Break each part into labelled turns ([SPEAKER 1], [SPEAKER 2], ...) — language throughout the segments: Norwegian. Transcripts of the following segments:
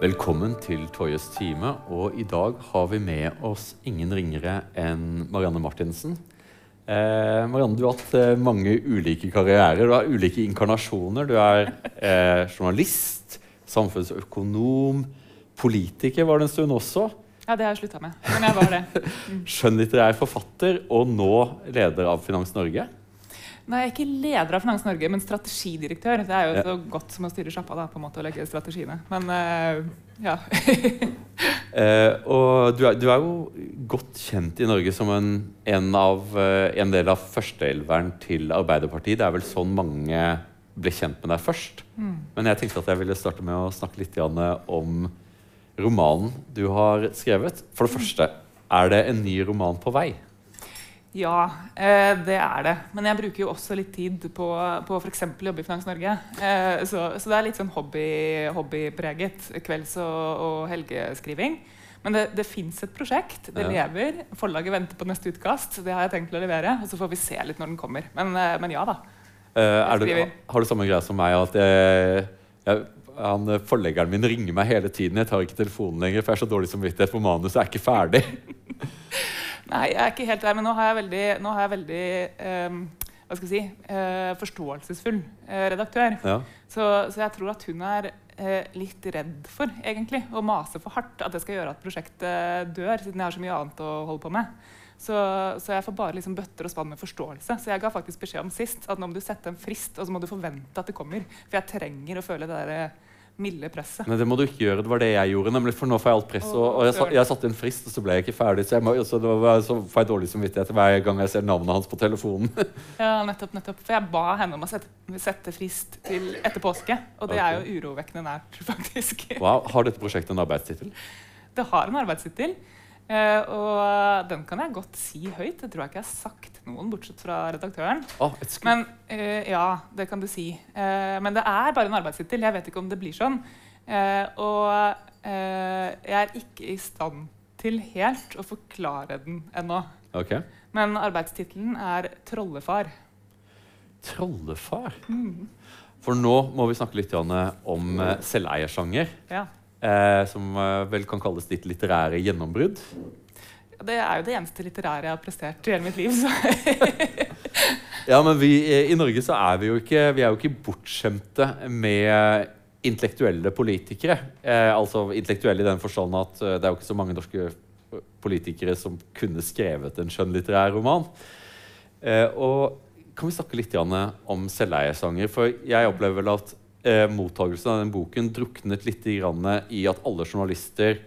[SPEAKER 1] Velkommen til Toyes time. Og i dag har vi med oss ingen ringere enn Marianne Martinsen. Eh, Marianne, du har hatt eh, mange ulike karrierer. Du har ulike inkarnasjoner. Du er eh, journalist, samfunnsøkonom, politiker var det en stund også.
[SPEAKER 2] Ja, det har jeg slutta med. Men jeg var det.
[SPEAKER 1] Skjønnlitterær forfatter og nå leder av Finans Norge.
[SPEAKER 2] Nei, jeg er ikke leder av Finans Norge, men strategidirektør. Det er jo
[SPEAKER 1] Ja.
[SPEAKER 2] så godt som å styre sjappa, da, på en måte, å legge strategiene. Men uh, ja.
[SPEAKER 1] uh, og du er, du er jo godt kjent i Norge som en, en, av, eh, en del av førsteelveren til Arbeiderpartiet. Det er vel sånn mange ble kjent med deg først. Men jeg tenkte at jeg ville starte med å snakke litt Janne, om romanen du har skrevet. For det første, er det en ny roman på vei?
[SPEAKER 2] Ja, eh, det er det. Men jeg bruker jo også litt tid på, på f.eks. jobbe i Finans Norge. Eh, så, så det er litt sånn hobby, hobbypreget. Kvelds- og, og helgeskriving. Men det, det fins et prosjekt. Det lever. Forlaget venter på neste utkast. Det har jeg tenkt å levere. Og så får vi se litt når den kommer. Men, eh, men ja da.
[SPEAKER 1] Det, har du samme greie som meg? at jeg, jeg, han, Forleggeren min ringer meg hele tiden. Jeg tar ikke telefonen lenger, for jeg er så dårlig samvittighet for manuset er ikke ferdig.
[SPEAKER 2] Nei, jeg er ikke helt der, men nå har jeg veldig, har jeg veldig um, hva skal jeg si, uh, forståelsesfull uh, redaktør.
[SPEAKER 1] Ja.
[SPEAKER 2] Så, så jeg tror at hun er uh, litt redd for egentlig, å mase for hardt. At det skal gjøre at prosjektet dør, siden jeg har så mye annet å holde på med. Så, så jeg får bare liksom bøtter og spann med forståelse. Så jeg ga faktisk beskjed om sist at nå må du sette en frist, og så må du forvente at det kommer. For jeg trenger å føle det der eh, milde presset.
[SPEAKER 1] Nei, det må du ikke gjøre. Det var det jeg gjorde. nemlig For nå får jeg alt press. Og, og jeg, sa- jeg satte en frist, og så ble jeg ikke ferdig. Så, jeg må, så, det var, så får jeg dårlig samvittighet hver gang jeg ser navnet hans på telefonen.
[SPEAKER 2] Ja, nettopp, nettopp. For jeg ba henne om å sette, sette frist til etter påske. Og det er jo urovekkende nært, faktisk.
[SPEAKER 1] Wow. Har dette prosjektet en arbeidstittel?
[SPEAKER 2] Det har en arbeidstittel. Eh, og den kan jeg godt si høyt. Det tror jeg ikke jeg har sagt noen, bortsett fra redaktøren.
[SPEAKER 1] Oh,
[SPEAKER 2] Men uh, ja, det kan du si. Uh, men det er bare en arbeidstittel. Jeg vet ikke om det blir sånn. Og jeg er ikke i stand til helt å forklare den ennå.
[SPEAKER 1] ok.
[SPEAKER 2] Men arbeidstittelen er 'Trollefar'.
[SPEAKER 1] Trollefar. For nå må vi snakke litt Janne, om selveiersjanger.
[SPEAKER 2] Ja.
[SPEAKER 1] Eh, som eh, vel kan kalles ditt litterære gjennombrudd.
[SPEAKER 2] Det er jo det eneste litterære jeg har prestert i hele mitt liv. Så.
[SPEAKER 1] Ja, men vi, eh, I Norge så er vi jo ikke, vi er jo ikke bortskjemte med intellektuelle politikere. Eh, altså intellektuelle i den forstand at eh, det er jo ikke så mange norske politikere som kunne skrevet en skjønnlitterær roman. Eh, og kan vi snakke litt om selveiersanger? For jeg opplever vel at eh, mottagelsen av den boken druknet litt i, i at alle journalister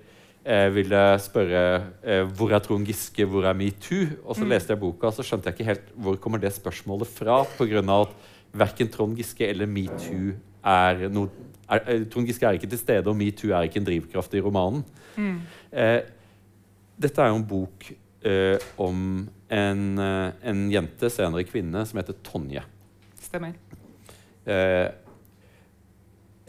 [SPEAKER 1] eh, ville spørre eh, hvor er Trond Giske, hvor er metoo? Og så leste jeg boka, så skjønte jeg ikke helt hvor kommer det spørsmålet fra. På grunn av at verken Trond Giske eller metoo er noe er, eh, Trond Giske er ikke til stede, og metoo er ikke en drivkraft i romanen. Eh, dette er jo en bok eh, om en, eh, en jente, senere kvinne, som heter Tonje.
[SPEAKER 2] Stemmer.
[SPEAKER 1] Eh,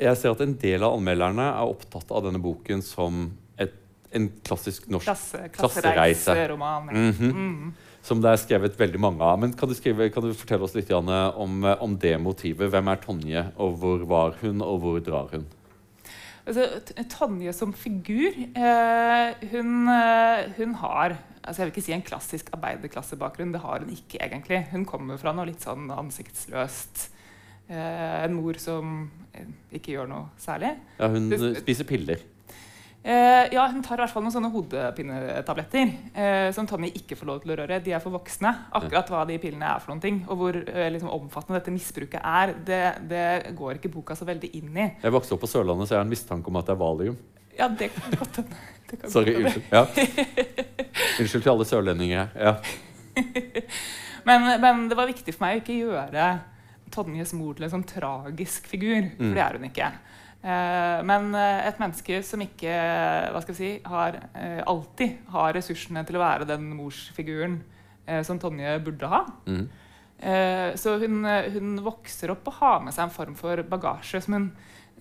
[SPEAKER 1] jeg ser at en del av anmelderne er opptatt av denne boken som et, en klassisk norsk
[SPEAKER 2] Klasse,
[SPEAKER 1] Klassereise.
[SPEAKER 2] klassereiseroman. ja.
[SPEAKER 1] -hmm.
[SPEAKER 2] Mm.
[SPEAKER 1] som det er skrevet veldig mange av. Men kan du, skrive, kan du fortelle oss litt Janne, om, om det motivet? Hvem er Tonje, og hvor var hun, og hvor drar hun?
[SPEAKER 2] Altså, Tonje som figur eh, hun, eh, hun har altså Jeg vil ikke si en klassisk arbeiderklassebakgrunn. Det har hun ikke egentlig. Hun kommer fra noe litt sånn ansiktsløst. Eh, en mor som eh, ikke gjør noe særlig.
[SPEAKER 1] Ja, hun spiser piller.
[SPEAKER 2] Eh, ja, Hun tar i hvert fall noen sånne hodepinetabletter eh, som Tonje ikke får lov til å røre. De er for voksne. Akkurat hva de pillene er for noen ting, og hvor eh, liksom, omfattende dette misbruket er, det, det går ikke boka så veldig inn i.
[SPEAKER 1] Jeg vokste opp på Sørlandet, så jeg har en mistanke om at det er valium.
[SPEAKER 2] Ja, det kan godt hende.
[SPEAKER 1] Sorry, unnskyld. Ja. Unnskyld til alle sørlendinger. Ja.
[SPEAKER 2] Men, men det var viktig for meg å ikke gjøre Tonjes mor til en sånn tragisk figur, for
[SPEAKER 1] Mm.
[SPEAKER 2] det er hun ikke. Eh, men eh, et menneske som ikke hva skal jeg si, har, eh, alltid har ressursene til å være den morsfiguren eh, som Tonje burde ha. Eh, så hun, hun vokser opp og har med seg en form for bagasje som hun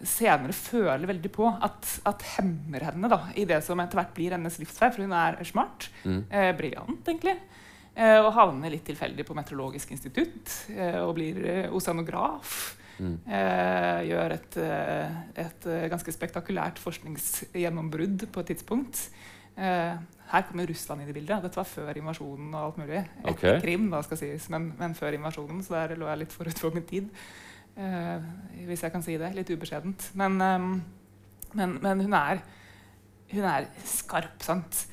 [SPEAKER 2] senere føler veldig på at, at hemmer henne da, i det som etter hvert blir hennes livsvei. For hun er smart, eh, briljant egentlig. Eh, og havner litt tilfeldig på Meteorologisk institutt eh, og blir eh, oseanograf.
[SPEAKER 1] Mm.
[SPEAKER 2] Gjør et, et ganske spektakulært forskningsgjennombrudd på et tidspunkt. Her kommer Russland inn i bildet. Dette var før invasjonen. og alt mulig. Etter
[SPEAKER 1] okay.
[SPEAKER 2] Krim, da skal sies, men, men før invasjonen. Så der lå jeg litt forut for min tid. Hvis jeg kan si det. Litt ubeskjedent. Men, men, men hun, er, hun er skarp, sant?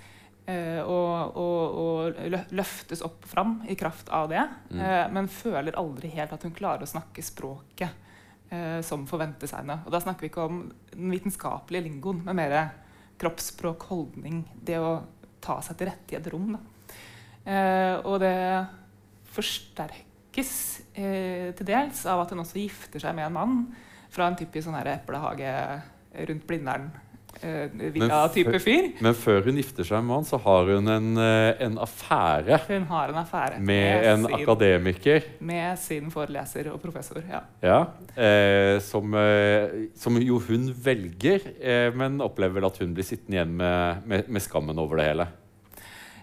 [SPEAKER 2] Eh, og, og, og løftes opp fram i kraft av det.
[SPEAKER 1] Mm.
[SPEAKER 2] Eh, men føler aldri helt at hun klarer å snakke språket eh, som forventes henne. Og da snakker vi ikke om den vitenskapelige lingoen, men mer kroppsspråk, holdning, det å ta seg til rette i et rom. Eh, og det forsterkes eh, til dels av at hun også gifter seg med en mann fra en typisk sånn eplehage rundt Blindern. Eh, Villa-type fyr.
[SPEAKER 1] Men før hun gifter seg med han, så har hun en, eh, en affære
[SPEAKER 2] Hun har en affære
[SPEAKER 1] med en
[SPEAKER 2] sin,
[SPEAKER 1] akademiker.
[SPEAKER 2] med sin foreleser og professor. Ja.
[SPEAKER 1] Ja, eh, som, eh, som jo hun velger, eh, men opplever vel at hun blir sittende igjen med, med, med skammen over det hele.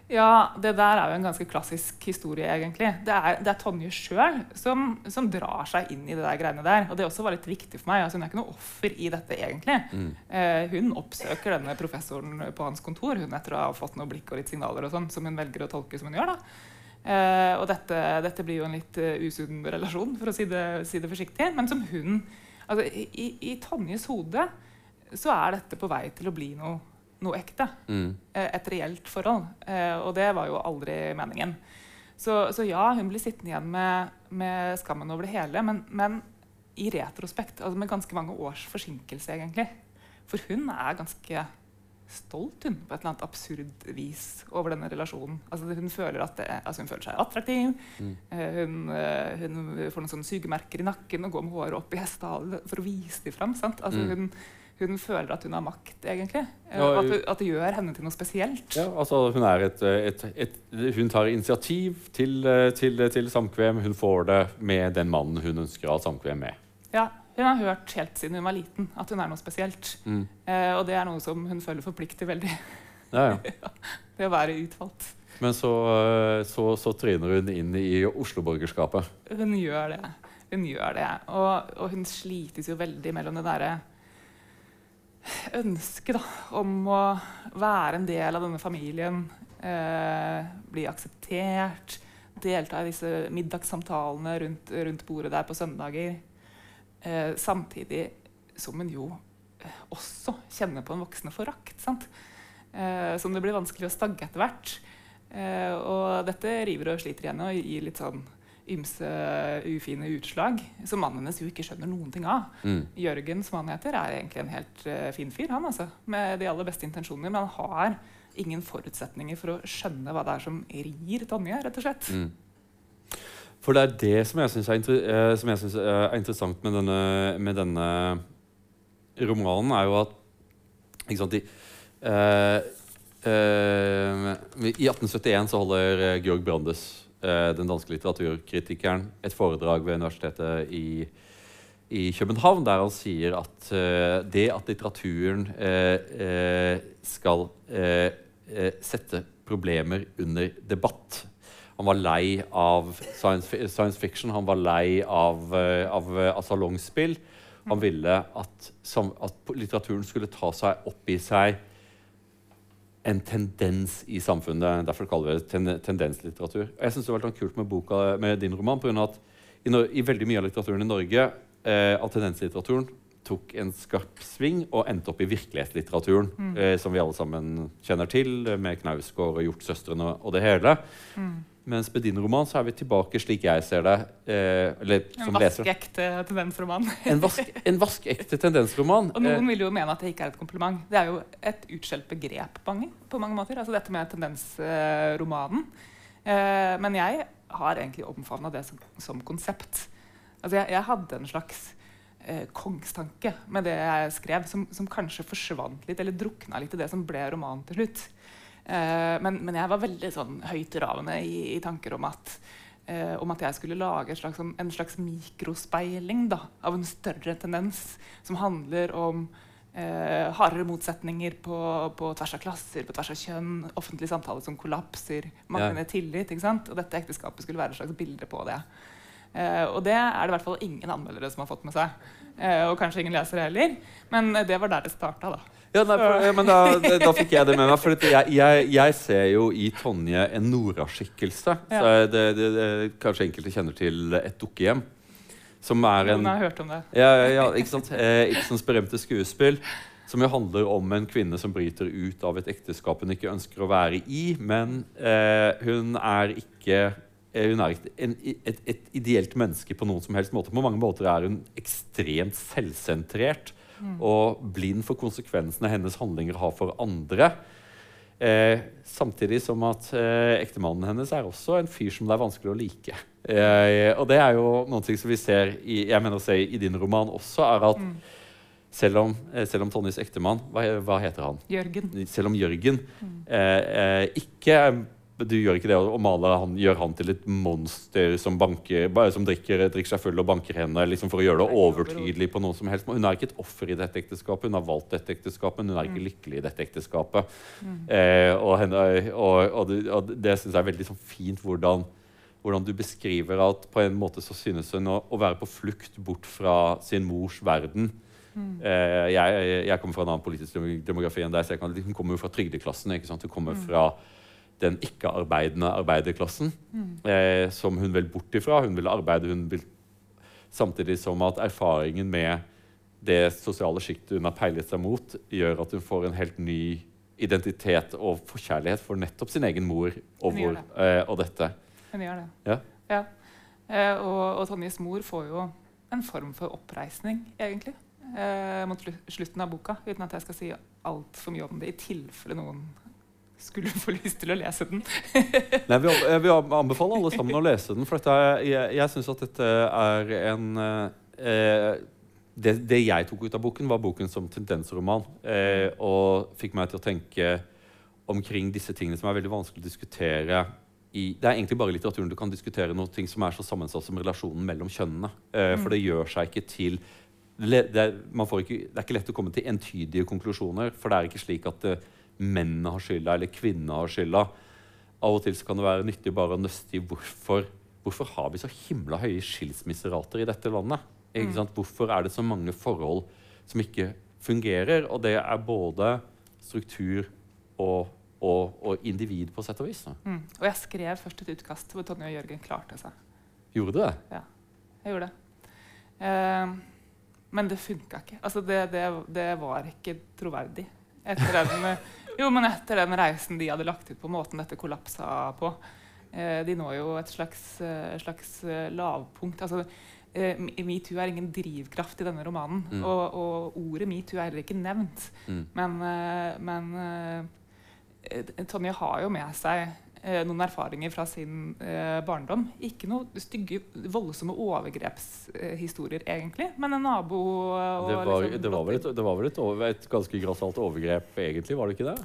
[SPEAKER 2] Ja, det der er jo en ganske klassisk historie, egentlig. Det er, det er Tonje sjøl som, som drar seg inn i det der greiene der. Og det også var litt viktig for meg. Altså, hun er ikke noe offer i dette, egentlig.
[SPEAKER 1] Mm.
[SPEAKER 2] Eh, hun oppsøker denne professoren på hans kontor hun etter å ha fått noe blikk og litt signaler og sånn, som hun velger å tolke som hun gjør. da. Eh, og dette, dette blir jo en litt uh, usunn relasjon, for å si det, si det forsiktig. Men som hun altså, i, i, I Tonjes hode så er dette på vei til å bli noe, noe ekte
[SPEAKER 1] Mm.
[SPEAKER 2] eh, et reelt forhold. Eh, og det var jo aldri meningen. Så, så ja, hun blir sittende igjen med, med skammen over det hele, men, men i retrospekt, altså med ganske mange års forsinkelse, egentlig. For hun er ganske stolt hun, på et eller annet absurd vis over denne relasjonen. Altså, hun, føler det, altså, hun føler seg attraktiv.
[SPEAKER 1] Mm.
[SPEAKER 2] Eh, hun, hun får noen sånne sugemerker i nakken og går med håret opp i hestehalen for å vise dem fram. Sant? Altså,
[SPEAKER 1] Mm.
[SPEAKER 2] hun, hun føler at hun har makt, egentlig. Eh,
[SPEAKER 1] Ja,
[SPEAKER 2] at, det- at det gjør henne til noe spesielt.
[SPEAKER 1] Ja, altså hun, er et, et, et, hun tar initiativ til, eh, til, til samkvem. Hun får det med den mannen hun ønsker å ha samkvem med.
[SPEAKER 2] Ja, hun har hørt helt siden hun var liten at hun er noe spesielt.
[SPEAKER 1] Mm.
[SPEAKER 2] Eh, og det er noe som hun føler forplikter veldig
[SPEAKER 1] Ja, ja.
[SPEAKER 2] det å være utvalgt.
[SPEAKER 1] Men så, eh, så, så tryner hun inn i Oslo-borgerskapet.
[SPEAKER 2] Hun gjør det. Hun gjør det. Og, og hun slites jo veldig mellom det derre ønsket da, om å være en del av denne familien. Eh, bli akseptert. Delta i disse middagssamtalene rundt, rundt bordet der på søndager. Eh, samtidig som hun jo eh, også kjenner på en voksende forakt. Eh, som det blir vanskelig å stagge etter hvert. Eh, og dette river og sliter igjen og gir litt sånn ymse ufine utslag, som mannen hennes jo ikke skjønner noen ting av.
[SPEAKER 1] Mm.
[SPEAKER 2] Jørgen, som han heter, er egentlig en helt uh, fin fyr, han altså. Med de aller beste intensjoner. Men han har ingen forutsetninger for å skjønne hva det er som rir Tonje, rett og slett.
[SPEAKER 1] Mm. For det er det som jeg syns er, eh, synes er interessant med denne, med denne romanen, er jo at ikke sant, de, uh, uh, I 1871 så holder eh, Georg Brandes, eh, den danske litteraturkritikeren, et foredrag ved Universitetet i, i København der han sier at eh, det at litteraturen eh, eh, skal eh, eh, sette problemer under debatt han var lei av science, science fiction, han var lei av, eh, av, eh, av salongspill. Han ville at, som, at litteraturen skulle ta seg opp i seg en tendens i samfunnet. Derfor kaller vi det ten, tendenslitteratur. Og jeg synes det var litt kult med, boka, med din roman, av at i, no i veldig mye av litteraturen i Norge, eh, av tendenslitteraturen, tok en skarp sving og endte opp i virkelighetslitteraturen, eh, som vi alle sammen kjenner til, med Knausgård og Hjortsøstrene og det hele. Mens med din roman så er vi tilbake slik jeg ser det. Eh, eller
[SPEAKER 2] En vaskeekte tendensroman.
[SPEAKER 1] En, vask, en vaskeekte tendensroman.
[SPEAKER 2] Og noen
[SPEAKER 1] Eh,
[SPEAKER 2] vil jo mene at det ikke er et kompliment. Det er jo et utskjelt begrep mange, på mange måter. Altså dette med tendensromanen. Eh, men jeg har egentlig omfavna det som, som konsept. Altså jeg, jeg hadde en slags eh, kongstanke med det jeg skrev, som, som kanskje forsvant litt, eller drukna litt i det som ble romanen til slutt. Eh, men, men jeg var veldig sånn høytravende i, i tanker om at, eh, om at jeg skulle lage et slags, sånn- en slags mikrospeiling da, av en større tendens som handler om eh, hardere motsetninger på, på tvers av klasser, på tvers av kjønn, offentlig samtale som kollapser, manglende tillit. ikke sant? Og dette ekteskapet skulle være et slags bilde på det. Eh, og det er det i hvert fall ingen anmeldere som har fått med seg. Eh, og kanskje ingen lesere heller. Men eh, det var der det starta, da.
[SPEAKER 1] Ja, nei, for, men da, da, fikk jeg det med meg. For jeg, jeg, jeg ser jo i Tonje en Nora-skikkelse.
[SPEAKER 2] Ja.
[SPEAKER 1] Kanskje enkelte kjenner til Et dukkehjem. Som er en
[SPEAKER 2] Noen har hørt om det.
[SPEAKER 1] ja, ja, ikke sant? Eh, Ibsens berømte skuespill. Som jo handler om en kvinne som bryter ut av et ekteskap hun ikke ønsker å være i. Men eh, hun er ikke eh, hun er ikke en, et, et ideelt menneske på noen som helst måte. På mange måter er hun ekstremt selvsentrert og blind for konsekvensene hennes handlinger har for andre. Eh, samtidig som at eh, ektemannen hennes er også en fyr som det er vanskelig å like. Eh, og det er jo noe som vi ser i, jeg mener å si, i din roman også, er at selv om, eh, selv om Tonjes ektemann hva, hva heter han?
[SPEAKER 2] Jørgen.
[SPEAKER 1] Selv om Jørgen mm. eh, ikke du gjør ikke det å å male han, gjør han til et monster som, banker, bare som drikker, drikker seg full og banker henne liksom for å gjøre det overtydelig på noe som helst. Hun er ikke et offer i dette ekteskapet, hun har valgt dette ekteskapet, men hun er ikke lykkelig i dette ekteskapet. Eh, og, henne, og, og, det, og det syns jeg er veldig sånn fint hvordan, hvordan du beskriver at på en måte så synes hun å, å være på flukt bort fra sin mors verden. Eh, jeg, jeg kommer fra en annen politisk demografi enn deg, så jeg kan, hun kommer jo fra trygdeklassen. ikke sant? Hun kommer fra den ikke-arbeidende arbeiderklassen, eh, som hun vil bort ifra. Hun vil arbeide, hun vil Samtidig som at erfaringen med det sosiale sjiktet hun har peilet seg mot, gjør at hun får en helt ny identitet og forkjærlighet for nettopp sin egen mor og, hvor, eh, og dette.
[SPEAKER 2] Hun gjør det.
[SPEAKER 1] Ja.
[SPEAKER 2] Ja. Eh, og, og Tonjes mor får jo en form for oppreisning, egentlig, eh, mot slutten av boka. Uten at jeg skal si altfor mye om det, i tilfelle noen skulle få lyst til å lese den.
[SPEAKER 1] Nei, vi, jeg vil anbefale alle sammen å lese den. For er, jeg, jeg syns at dette er en eh, det, det jeg tok ut av boken, var boken som tendensroman. Eh, og fikk meg til å tenke omkring disse tingene som er veldig vanskelig å diskutere i, Det er egentlig bare i litteraturen du kan diskutere noe ting som er så sammensatt som relasjonen mellom kjønnene. Eh, For det gjør seg ikke til det, det man får ikke, det er ikke lett å komme til entydige konklusjoner. For det er ikke slik at eh, mennene har skylda, eller kvinnene har skylda. Av og til så kan det være nyttig bare å nøste i hvorfor, hvorfor har vi så himla høye skilsmisserater i dette landet. Sant? Hvorfor er det så mange forhold som ikke fungerer? Og det er både struktur og, og, og individ, på sett og vis.
[SPEAKER 2] Mm. Og jeg skrev først et utkast hvor Tonje og Jørgen klarte seg.
[SPEAKER 1] Gjorde du det?
[SPEAKER 2] Ja, Jeg gjorde det. Eh, men det funka ikke. Altså, det, det, det var ikke troverdig. Etter den, jo, men etter den reisen de hadde lagt ut på, måten dette kollapsa på eh, De når jo et slags, eh, slags eh, lavpunkt. Altså, Metoo er ingen drivkraft i denne romanen.
[SPEAKER 1] Mm.
[SPEAKER 2] Og, og ordet metoo er heller ikke nevnt.
[SPEAKER 1] Mm.
[SPEAKER 2] Men, men Tonje har jo med seg noen erfaringer fra sin eh, barndom. Ikke noen stygge, voldsomme overgrepshistorier, egentlig, men en nabo og
[SPEAKER 1] Det var,
[SPEAKER 2] liksom
[SPEAKER 1] det var vel, et, det var vel et, over, et ganske grassat overgrep, egentlig? var det ikke det?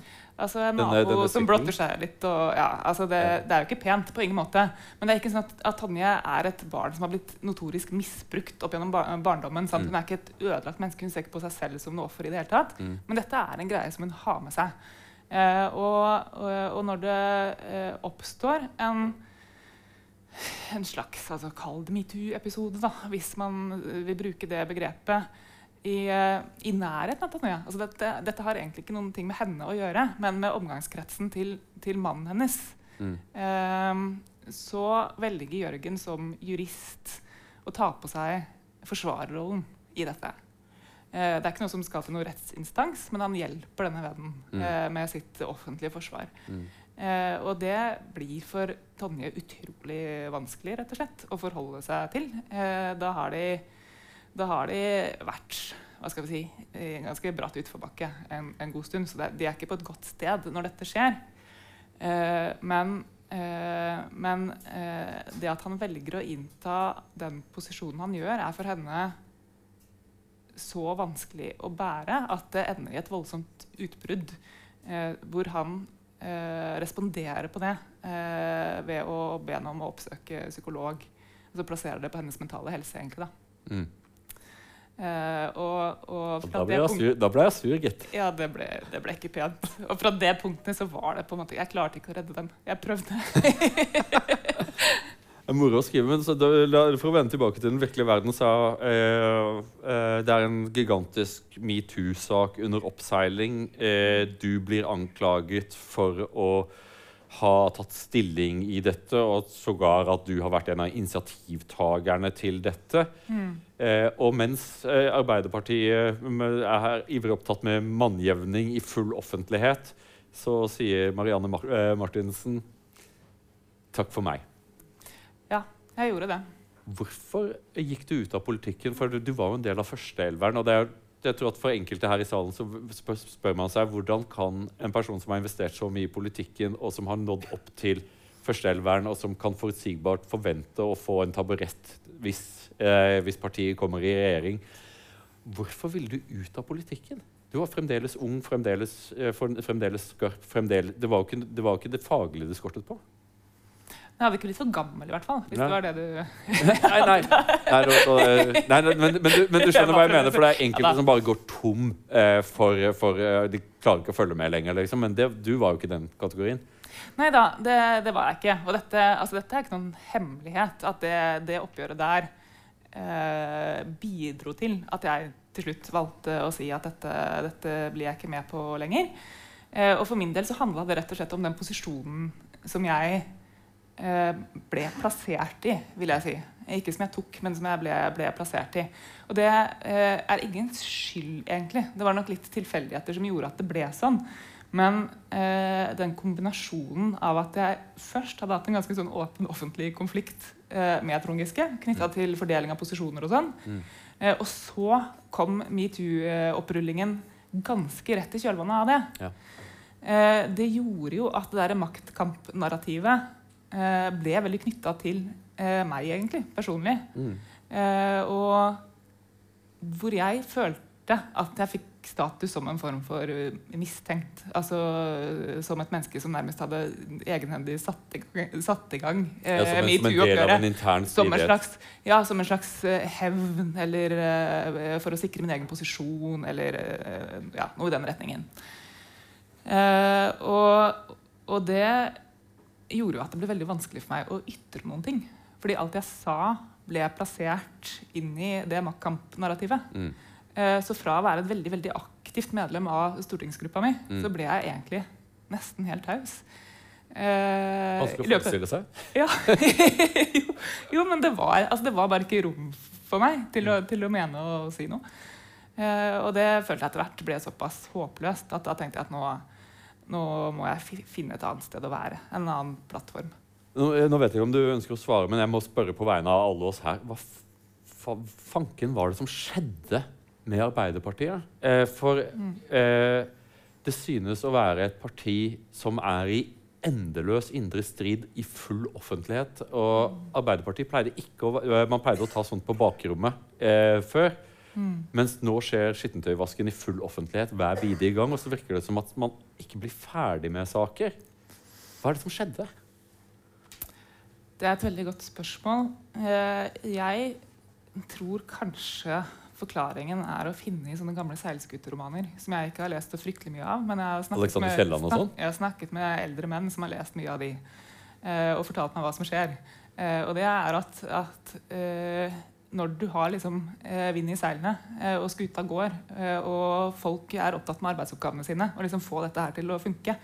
[SPEAKER 2] Altså En nabo
[SPEAKER 1] denne
[SPEAKER 2] som blotter seg litt. Og, ja, altså det, det er jo ikke pent på ingen måte. Men det er ikke sånn at, at Tonje er et barn som har blitt notorisk misbrukt opp gjennom bar barndommen.
[SPEAKER 1] Mm.
[SPEAKER 2] Hun er ikke et ødelagt menneske. Hun ser ikke på seg selv som noe offer i det hele tatt.
[SPEAKER 1] Mm.
[SPEAKER 2] Men dette er en greie som hun har med seg. Eh, og, og, og når det eh, oppstår en en slags altså, kall det metoo-episode, hvis man eh, vil bruke det begrepet, i, eh, i nærheten av Tanja. Altså dette, dette har egentlig ikke noen ting med henne å gjøre, men med omgangskretsen til, til mannen hennes.
[SPEAKER 1] Mm.
[SPEAKER 2] Eh, så velger Jørgen som jurist å ta på seg forsvarerrollen i dette. Eh, det er ikke noe som skal til noen rettsinstans, men han hjelper denne vennen
[SPEAKER 1] Mm.
[SPEAKER 2] eh, med sitt offentlige forsvar.
[SPEAKER 1] Mm.
[SPEAKER 2] Eh, og det blir for Tonje utrolig vanskelig rett og slett, å forholde seg til. Eh, da, har de, da har de vært hva skal vi si, i en ganske bratt utforbakke en, en god stund. Så det, de er ikke på et godt sted når dette skjer. Eh, men men det at han velger å innta den posisjonen han gjør, er for henne så vanskelig å bære at det ender i et voldsomt utbrudd. Eh, hvor han eh, responderer på det eh, ved å be henne om å oppsøke psykolog. Og så plasserer det på hennes mentale helse, egentlig. da.
[SPEAKER 1] Mm.
[SPEAKER 2] Uh, og, og
[SPEAKER 1] Da ble
[SPEAKER 2] punkt-
[SPEAKER 1] sur, da ble jeg sur gitt.
[SPEAKER 2] ja, det ble, det ble ikke pent. Og fra det punktet så var det på en måte Jeg klarte ikke å redde dem. Jeg prøvde.
[SPEAKER 1] er moro å skrive, men så da, For å vende tilbake til den virkelige verden, så eh, eh, det er en gigantisk metoo-sak under oppseiling. Eh, du blir anklaget for å ha tatt stilling i dette, og sågar at du har vært en av initiativtakerne til dette. Mm. Eh, og mens eh, Arbeiderpartiet er ivrig opptatt med mannjevning i full offentlighet, så sier Marianne Mar eh, Martinsen takk for meg.
[SPEAKER 2] Ja, jeg gjorde det.
[SPEAKER 1] Hvorfor gikk du ut av politikken? For du, du var jo en del av førsteelveren. og det er jeg tror at For enkelte her i salen så spør, spør, man seg hvordan kan en person som har investert så mye i politikken, og som har nådd opp til førsteelveren, og som kan forutsigbart forvente å få en taburett hvis, eh, hvis partiet kommer i regjering Hvorfor ville du ut av politikken? Du var fremdeles ung, fremdeles, eh, fremdeles skarp. Fremdeles, det, var ikke, ikke det faglige det skortet på.
[SPEAKER 2] Jeg hadde ikke blitt for gammel, i hvert fall. Hvis nei. det var det du
[SPEAKER 1] Nei, nei. nei, nei men, men, du, men, du, skjønner hva jeg mener, for det er enkelte som bare går tom eh, for, for eh, De klarer ikke å følge med lenger, liksom. Men det, du var jo ikke den kategorien.
[SPEAKER 2] Nei da, det, det, var jeg ikke. Og dette, altså, dette, er ikke noen hemmelighet. At det, det oppgjøret der eh, bidro til at jeg til slutt valgte å si at dette, dette blir jeg ikke med på lenger. Eh, og for min del så handla det rett og slett om den posisjonen som jeg Eh, ble plassert i, vil jeg si. Ikke som jeg tok, men som jeg ble, ble plassert i. Og det eh, er ingen skyld, egentlig. Det var nok litt tilfeldigheter som gjorde at det ble sånn. Men eh, den kombinasjonen av at jeg først hadde hatt en ganske sånn åpen offentlig konflikt eh, med Trond Giske knytta mm. til fordeling av posisjoner og sånn, mm. eh, og så kom metoo-opprullingen ganske rett i kjølvannet av det. Ja. Eh, det gjorde jo at det derre maktkampnarrativet Eh, ble veldig knytta til eh, meg, egentlig, personlig. Mm. Eh, og hvor jeg følte at jeg fikk status som en form for mistenkt. Altså som et menneske som nærmest hadde egenhendig satt i, satt i gang
[SPEAKER 1] eh, ja, som, en, som,
[SPEAKER 2] som, en slags, ja, som en slags hevn, eller for å sikre min egen posisjon, eller ja, noe i den retningen. Og, og det gjorde jo at det ble veldig vanskelig for meg å ytre noen ting. Fordi alt jeg sa, ble plassert inn i det maktkampnarrativet. Mm. Eh, så fra å være et veldig veldig aktivt medlem av stortingsgruppa mi, mm. så ble jeg egentlig nesten helt taus.
[SPEAKER 1] Eh, Vanskelig å forestille seg?
[SPEAKER 2] Ja. jo, jo, men det var, altså, det var, bare ikke rom for meg til å, til å mene og si noe. Eh, og det følte jeg etter hvert ble såpass håpløst at da tenkte jeg at nå nå må jeg finne et annet sted å være. En annen plattform.
[SPEAKER 1] Nå, eh, nå, vet jeg ikke om du ønsker å svare, men jeg må spørre på vegne av alle oss her. Hva fanken var det som skjedde med Arbeiderpartiet? Eh, for mm. eh, det synes å være et parti som er i endeløs indre strid i full offentlighet. Og mm. Arbeiderpartiet pleide ikke å, eh, man pleide å ta sånt på bakrommet eh, før. Mm. Mens nå skjer skittentøyvasken i full offentlighet hver bidige gang. Og så virker det som at man ikke blir ferdig med saker. Hva er det som skjedde?
[SPEAKER 2] Det er et veldig godt spørsmål. Eh, jeg tror kanskje forklaringen er å finne i sånne gamle seilskuteromaner. Som jeg ikke har lest så fryktelig mye av. Men jeg har med,
[SPEAKER 1] sånn?
[SPEAKER 2] jeg har snakket med eldre menn som har lest mye av de. Eh, og fortalt meg hva som skjer. Eh, og det er at, at når du har liksom, eh, vind i seilene, eh, og skuta går, eh, og folk er opptatt med arbeidsoppgavene sine, og liksom få dette her til å funke,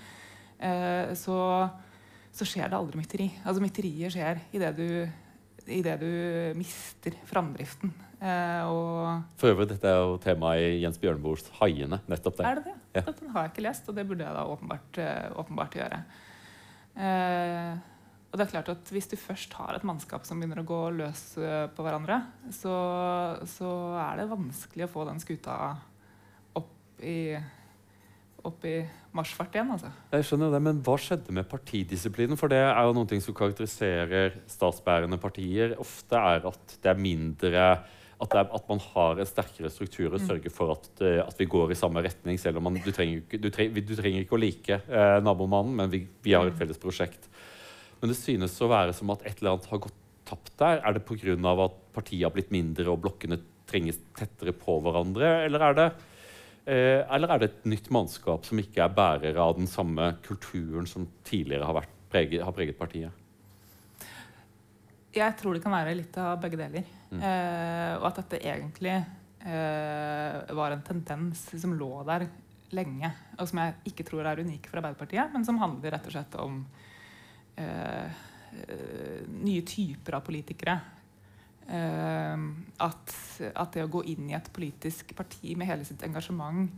[SPEAKER 2] eh, så, så, skjer det aldri mytteri. Altså Mytteriet skjer idet du, i det du mister framdriften. Eh, og
[SPEAKER 1] For øvrig, dette er jo temaet i Jens Bjørneboes 'Haiene'. nettopp det.
[SPEAKER 2] Er det det? Ja. Den har jeg ikke lest, og det burde jeg da åpenbart, åpenbart gjøre. Eh, og det er klart at Hvis du først har et mannskap som begynner å gå løs eh, på hverandre, så, så er det vanskelig å få den skuta opp i, opp i marsjfart igjen. Altså.
[SPEAKER 1] Jeg skjønner det, Men hva skjedde med partidisiplinen? For det er jo noe som karakteriserer statsbærende partier. Ofte er at det er mindre at, er, at, man har en sterkere struktur og mm. sørger for at, eh, at, vi går i samme retning. selv om man, Du trenger, du trenger, du trenger ikke å like eh, nabomannen, men vi, vi, har et mm. felles prosjekt. Men det synes å være som at et eller annet har gått tapt der. Er det pga. at partiet har blitt mindre og blokkene trenges tettere på hverandre? Eller er, det, eh, eller er det et nytt mannskap som ikke er bærer av den samme kulturen som tidligere har, preget, har preget partiet?
[SPEAKER 2] Jeg tror det kan være litt av begge deler.
[SPEAKER 1] Mm.
[SPEAKER 2] Eh, og at dette egentlig eh, var en tendens som lå der lenge, og som jeg ikke tror er unik for Arbeiderpartiet, men som handler rett og slett om eh, eh nye typer av politikere. Eh, at, at, det å gå inn i et politisk parti med hele sitt engasjement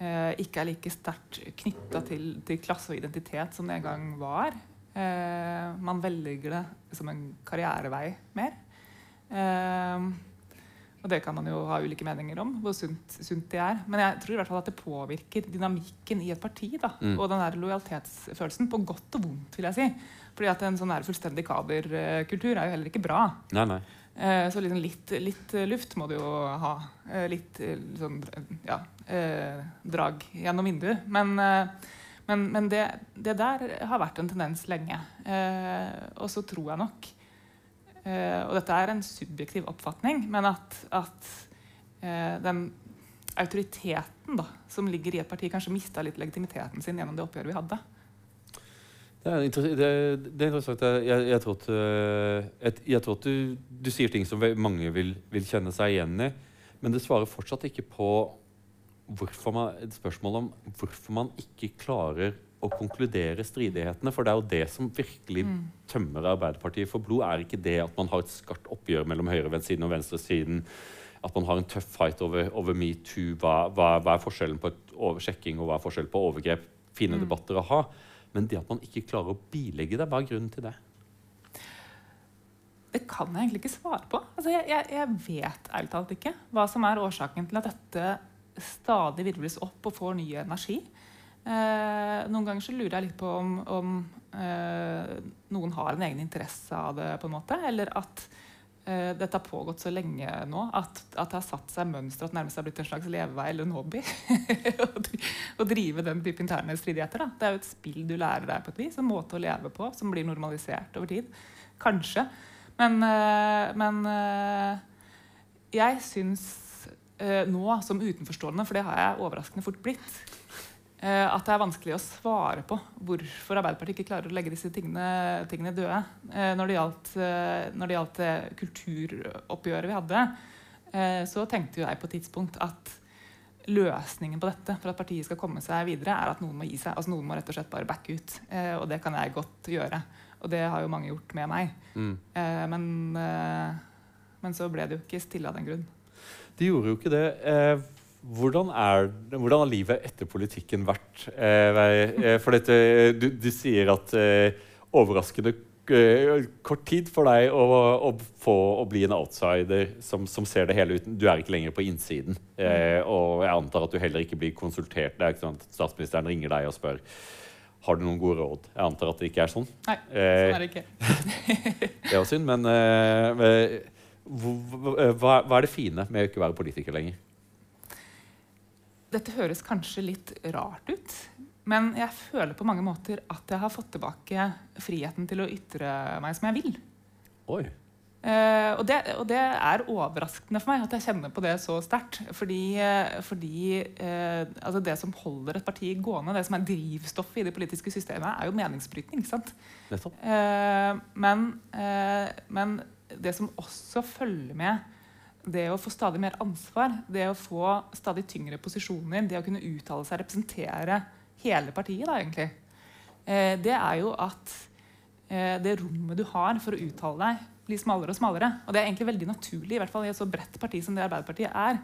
[SPEAKER 2] eh, ikke er like sterkt knytta til, til klasse og identitet som det en gang var. Eh, man velger det som en karrierevei mer. Eh, og det kan man jo ha ulike meninger om, hvor sunt, sunt, det er. Men jeg tror i hvert fall at det påvirker dynamikken i et parti. Da, mm. Og den der lojalitetsfølelsen, på godt og vondt, vil jeg si. Fordi at en sånn der fullstendig kaderkultur er jo heller ikke bra.
[SPEAKER 1] Nei, nei.
[SPEAKER 2] Eh, så liksom litt, litt, luft må du jo ha. Eh, litt sånn ja, drag gjennom vinduet. Men men, men det, det, der har vært en tendens lenge. Og så tror jeg nok Og dette er en subjektiv oppfatning, men at, at eh, den autoriteten da, som ligger i et parti, kanskje mista litt legitimiteten sin gjennom det oppgjøret vi hadde.
[SPEAKER 1] Det er, det, det er interessant. Jeg, jeg, tror at, eh, jeg, jeg tror at du, du, sier ting som mange vil, vil kjenne seg igjen i, men det svarer fortsatt ikke på man, et spørsmål om hvorfor man ikke klarer å konkludere stridighetene. For det er jo det som virkelig mm. tømmer Arbeiderpartiet for blod. Er ikke det at man har et skarpt oppgjør mellom høyre-siden og venstresiden? At man har en tøff fight over, over metoo? Hva, hva, hva, er forskjellen på et oversjekking og hva er forskjellen på overgrep? Fine mm. debatter å ha. Men det at man ikke klarer å bilegge det, hva er grunnen til det?
[SPEAKER 2] Det kan jeg egentlig ikke svare på. Altså, jeg, jeg, jeg vet ærlig talt ikke hva som er årsaken til at dette stadig virvles opp og får ny energi. Eh, noen ganger så lurer jeg litt på om, om eh, noen har en egen interesse av det, på en måte, eller at eh, dette har pågått så lenge nå at, at, det har satt seg mønster at det nærmest har blitt en slags levevei eller en hobby. å drive den type interne stridigheter. Da. Det er jo et spill du lærer deg på et vis, en måte å leve på som blir normalisert over tid. Kanskje. Men, men jeg syns nå som utenforstående, for det har jeg overraskende fort blitt, at det er vanskelig å svare på hvorfor Arbeiderpartiet ikke klarer å legge disse tingene, tingene døde. Uh, når, det gjaldt, når det gjaldt kulturoppgjøret vi hadde, så tenkte jeg på et tidspunkt at løsningen på dette for at partiet skal komme seg videre, er at noen må gi seg. Altså Noen må rett og slett bare backe ut. og det kan jeg godt gjøre. Og det har jo mange gjort med meg. Mm. men, men så ble det jo ikke stille av den grunn.
[SPEAKER 1] De gjorde jo ikke det. Eh, hvordan, er, hvordan, har livet etter politikken vært? Eh, eh for dette, du, du, sier at eh, overraskende eh, kort tid for deg å, å, få å bli en outsider som, som, ser det hele uten Du er ikke lenger på innsiden. Eh, og jeg antar at du heller ikke blir konsultert. Det er ikke sånn at Statsministeren ringer deg og spør har du noen gode råd. Jeg antar at det ikke er sånn.
[SPEAKER 2] Nei, sånn er det ikke.
[SPEAKER 1] det var synd, men Eh, hva, hva, er det fine med å ikke være politiker lenger?
[SPEAKER 2] Dette høres kanskje litt rart ut, men jeg føler på mange måter at jeg har fått tilbake friheten til å ytre meg som jeg vil.
[SPEAKER 1] Oi.
[SPEAKER 2] Eh, og, det, og, det, er overraskende for meg at jeg kjenner på det så sterkt. Fordi, uh, fordi eh, altså det som holder et parti gående, det som er drivstoffet i det politiske systemet, er jo meningsbrytning. ikke sant? Men, men, det som også følger med det å få stadig mer ansvar, det å få stadig tyngre posisjoner, det å kunne uttale seg, representere hele partiet, da, egentlig, eh, det er jo at eh, det rommet du har for å uttale deg, blir smalere og smalere. Og det er egentlig veldig naturlig, i hvert fall i et så bredt parti som det Arbeiderpartiet er.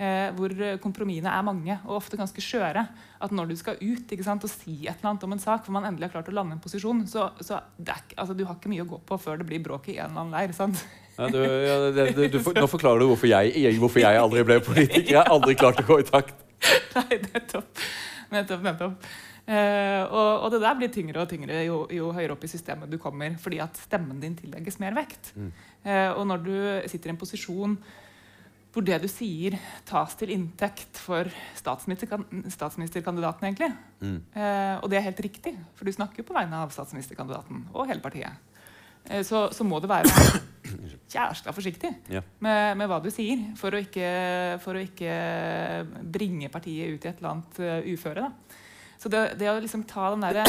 [SPEAKER 2] Eh, hvor kompromissene er mange og ofte ganske skjøre. At når du skal ut sant, og si et eller annet om en sak, hvor man endelig har klart å lande en posisjon, så, så er, altså, du har ikke mye å gå på før det blir bråk i en eller annen leir. sant?
[SPEAKER 1] Ja, du, ja, det, du, du, nå forklarer du hvorfor jeg, hvorfor jeg aldri ble politiker. Jeg har aldri klart å gå i takt.
[SPEAKER 2] Nei, nettopp. nettopp, nettopp. Uh, og, og, det der blir tyngre og tyngre jo, jo, høyere opp i systemet du kommer, fordi at stemmen din tillegges mer vekt. Mm. Uh, og når du sitter i en posisjon hvor det du sier, tas til inntekt for statsministerkandidaten, egentlig. Mm. Eh, og det er helt riktig, for du snakker jo på vegne av statsministerkandidaten og hele partiet. Eh, så, så, må det være jæskla forsiktig ja. med, med, hva du sier, for å, ikke, for å, ikke, bringe partiet ut i et eller annet uh, uføre. Da. Så det, det, å liksom ta den derre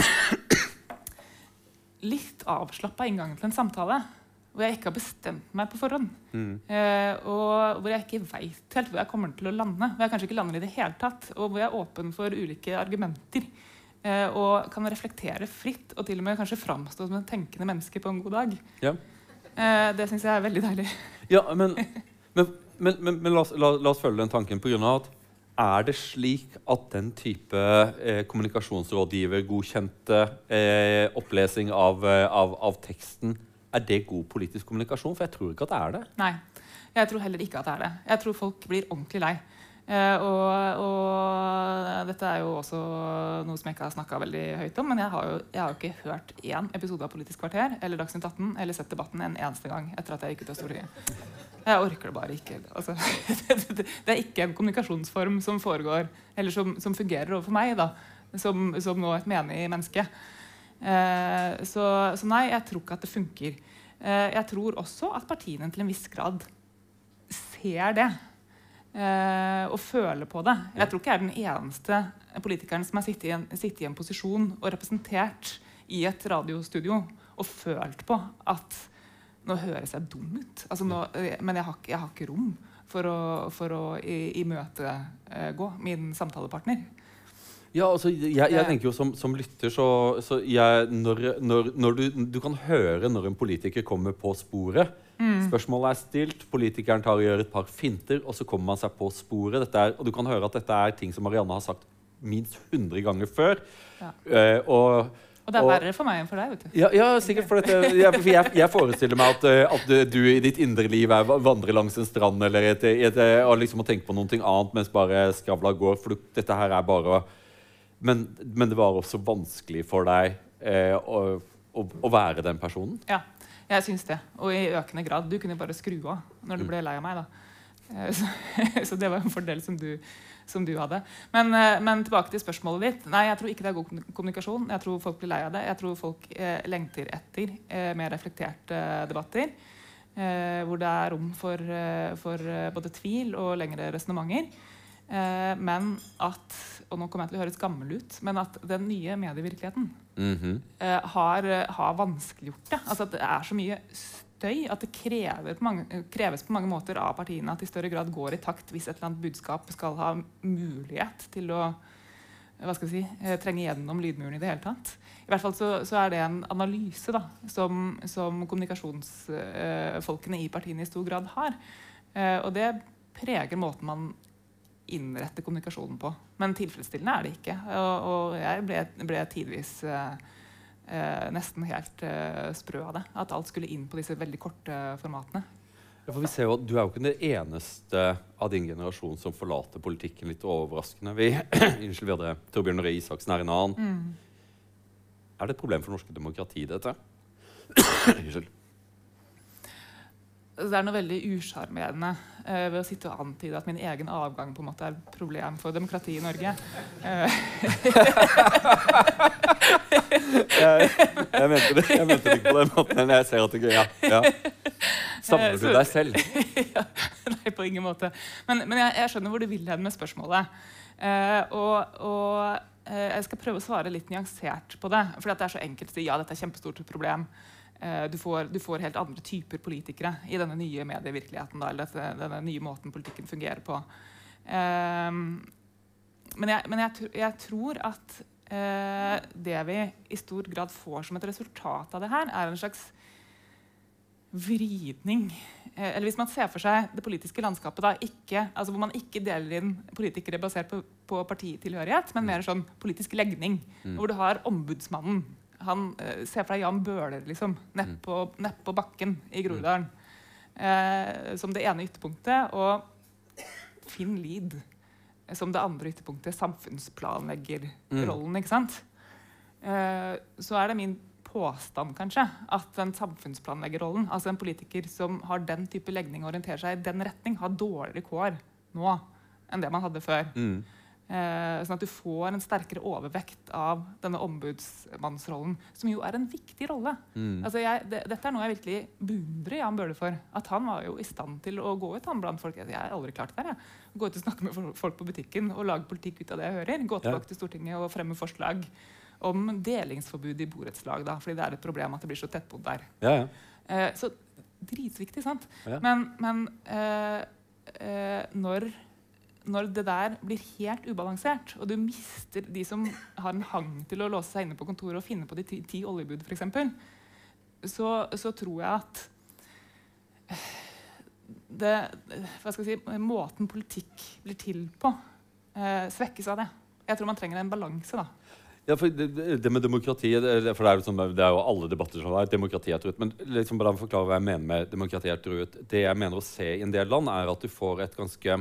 [SPEAKER 2] litt avslappa inngangen til en samtale hvor jeg ikke har bestemt meg på forhånd.
[SPEAKER 1] Mm.
[SPEAKER 2] Eh, og hvor jeg ikke veit helt hvor jeg kommer til å lande. Hvor jeg kanskje ikke lander i det hele tatt. Og hvor jeg er åpen for ulike argumenter. Eh, og kan reflektere fritt, og til og med kanskje framstå som en tenkende menneske på en god dag.
[SPEAKER 1] Ja.
[SPEAKER 2] Eh, det syns jeg er veldig deilig.
[SPEAKER 1] Ja, men, men, men, men, la, oss, la, la oss følge den tanken på grunn av at er det slik at den type eh, kommunikasjonsrådgivergodkjente eh, opplesing av, eh, av, av teksten er det god politisk kommunikasjon? For jeg tror ikke at det er det.
[SPEAKER 2] Nei, jeg tror heller ikke at det er det. Jeg tror folk blir ordentlig lei. Eh, og, og dette er jo også noe som jeg ikke har snakka veldig høyt om, men jeg har jo, jeg har jo ikke hørt én episode av Politisk kvarter eller Dagsnytt 18 eller sett debatten en eneste gang etter at jeg gikk ut av Stortinget. Jeg orker det bare ikke. Altså, det er ikke en kommunikasjonsform som foregår, eller som, som fungerer overfor meg, da, som, som nå et menig menneske. Eh, så, så, nei, jeg tror ikke at det funker. Eh, jeg tror også at partiene til en viss grad ser det. Eh, og føle på det. Jeg tror ikke jeg er den eneste politikeren som har sittet i en, sittet i en posisjon og representert i et radiostudio og følt på at nå høres jeg dum ut. Altså nå, men jeg har, jeg har, ikke rom for å, for å imøtegå min samtalepartner.
[SPEAKER 1] Ja, altså, jeg, jeg, tenker jo Som, som lytter så, så jeg, når, når, når du, du, kan høre når en politiker kommer på sporet. Mm. Spørsmålet er stilt, politikeren tar og gjør et par finter, og så kommer man seg på sporet. Er, og du kan høre at dette er ting som Marianne har sagt minst 100 ganger før. Ja. Uh, og,
[SPEAKER 2] og det er verre for meg enn for deg. vet du.
[SPEAKER 1] Ja, ja sikkert. For, dette, jeg, jeg, jeg, forestiller meg at, eh, at, du i ditt indre liv er vandrer langs en strand eller et, et, et, og liksom å tenke på noe annet mens bare skravla går. For dette her er bare men, men, det var også vanskelig for deg eh, å, å, være den personen?
[SPEAKER 2] Ja, jeg syns det. Og i økende grad. Du kunne bare skru av når du ble lei av meg. da. Eh, så, så, det var en fordel som du, som du hadde. Men, eh, men, tilbake til spørsmålet ditt. Nei, Jeg tror ikke det er god kommunikasjon. Jeg tror folk blir lei av det. Jeg tror folk eh, lengter etter eh, mer reflekterte debatter. Eh, hvor det er rom for, for både tvil og lengre resonnementer. Eh, men at og nå kommer jeg til å høres gammel ut, men at den nye medievirkeligheten mm -hmm. eh, har, har, vanskeliggjort det. Altså at det er så mye støy at det krever på mange, kreves på mange måter av partiene at de i større grad går i takt hvis et eller annet budskap skal ha mulighet til å hva skal jeg si, eh, trenge gjennom lydmuren i det hele tatt. I hvert fall så, så er det en analyse da, som, som kommunikasjonsfolkene i partiene i stor grad har. Eh, og det preger måten man innrette kommunikasjonen på. Men tilfredsstillende er det ikke. Og, og jeg ble, ble tidvis eh, eh, nesten helt eh, sprø av det. At alt skulle inn på disse veldig korte formatene.
[SPEAKER 1] Ja, for vi ser jo at Du er jo ikke den eneste av din generasjon som forlater politikken litt overraskende. Vi, Unnskyld, videre, Torbjørn Røe Isaksen her en annen. Mm. Er det et problem for norske demokrati, dette? Unnskyld
[SPEAKER 2] det er noe veldig usjarmerende uh, ved å sitte og antyde at min egen avgang på en måte er et problem for demokratiet i Norge. Uh.
[SPEAKER 1] jeg, jeg, mente det, jeg, mente det, ikke på den måten, men jeg ser at det gøy. Ja. ja. Samler du deg selv?
[SPEAKER 2] ja, nei, på ingen måte. Men, men jeg, jeg, skjønner hvor du vil hen med spørsmålet. Uh, og, og jeg skal prøve å svare litt nyansert på det. For det er så enkelt å si ja, dette er et kjempestort problem. Eh, du får, du får, helt andre typer politikere i denne nye medievirkeligheten. Da, eller denne nye måten politikken fungerer på. Um, men, jeg, men jeg, jeg, tror at uh, det vi i stor grad får som et resultat av det her, er en slags vridning. Eller hvis man ser for seg det politiske landskapet da, ikke, altså hvor man ikke deler inn politikere basert på, på partitilhørighet, men mer sånn politisk legning. Mm. Hvor du har ombudsmannen han Se ser for deg Jan Bøhler liksom, nedpå mm. ned på bakken i Groruddalen. Eh, som det ene ytterpunktet. Og Finn Lied som det andre ytterpunktet. Samfunnsplanleggerrollen. Mm. ikke sant? Eh, så er det min påstand kanskje, at den samfunnsplanleggerrollen, altså en politiker som har den type legning og orienterer seg i den retning, har dårligere kår nå enn det man hadde før. Mm. Eh, sånn at du får en sterkere overvekt av denne ombudsmannsrollen, som jo er en viktig rolle. Mm. Altså jeg, det, dette er noe jeg virkelig beundrer Jan Bøhler for. At han var jo i stand til å gå ut han blant folk. Jeg har aldri klart det. Jeg. Gå ut og snakke med folk på butikken og lage politikk ut av det jeg hører. Gå tilbake ja. til Stortinget og fremme forslag om delingsforbud i borettslag. Fordi det er et problem at det blir så tettbodd der. Ja, ja. Eh, så dritviktig. sant? Men, men eh, eh, når, når det der blir helt ubalansert, og du mister de som har en hang til å låse seg inne på kontoret og finne på de ti, ti oljebud, f.eks., så, så tror jeg at det, hva skal jeg si, måten politikk blir til på, eh, svekkes av det. Jeg tror man trenger en balanse. da.
[SPEAKER 1] Ja, for det, det med demokrati det, for det er, jo sånn, det er jo alle debatter som er demokrati er truet. Men liksom bare forklare hva jeg mener med demokrati er truet. Det jeg mener å se i en del land, er at du får et ganske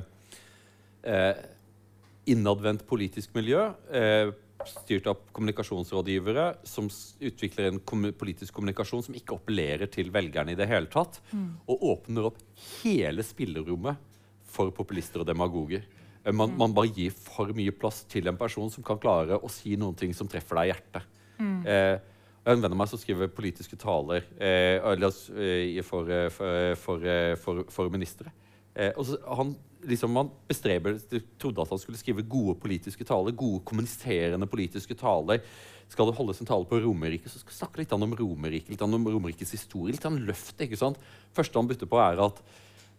[SPEAKER 1] innadvendt politisk miljø. Eh, styrt av kommunikasjonsrådgivere som utvikler en kommu politisk kommunikasjon som ikke appellerer til velgerne i det hele tatt. Og åpner opp hele spillerommet for populister og demagoger. Man, Man, man bare gir for mye plass til en person som kan klare å si noen ting som treffer deg i hjertet. Eh, jeg har en venn av meg som skriver politiske taler eh, eh, for, eh, for, eh, for, for ministre. Eh, og så han, liksom, han bestreber, trodde at han skulle skrive gode politiske taler, gode kommuniserende politiske taler. Skal det holdes en tale på Romerike, så skal snakke litt om Romerike, litt om Romerikes historie, litt om løftet. ikke sant? første han bytter på, er at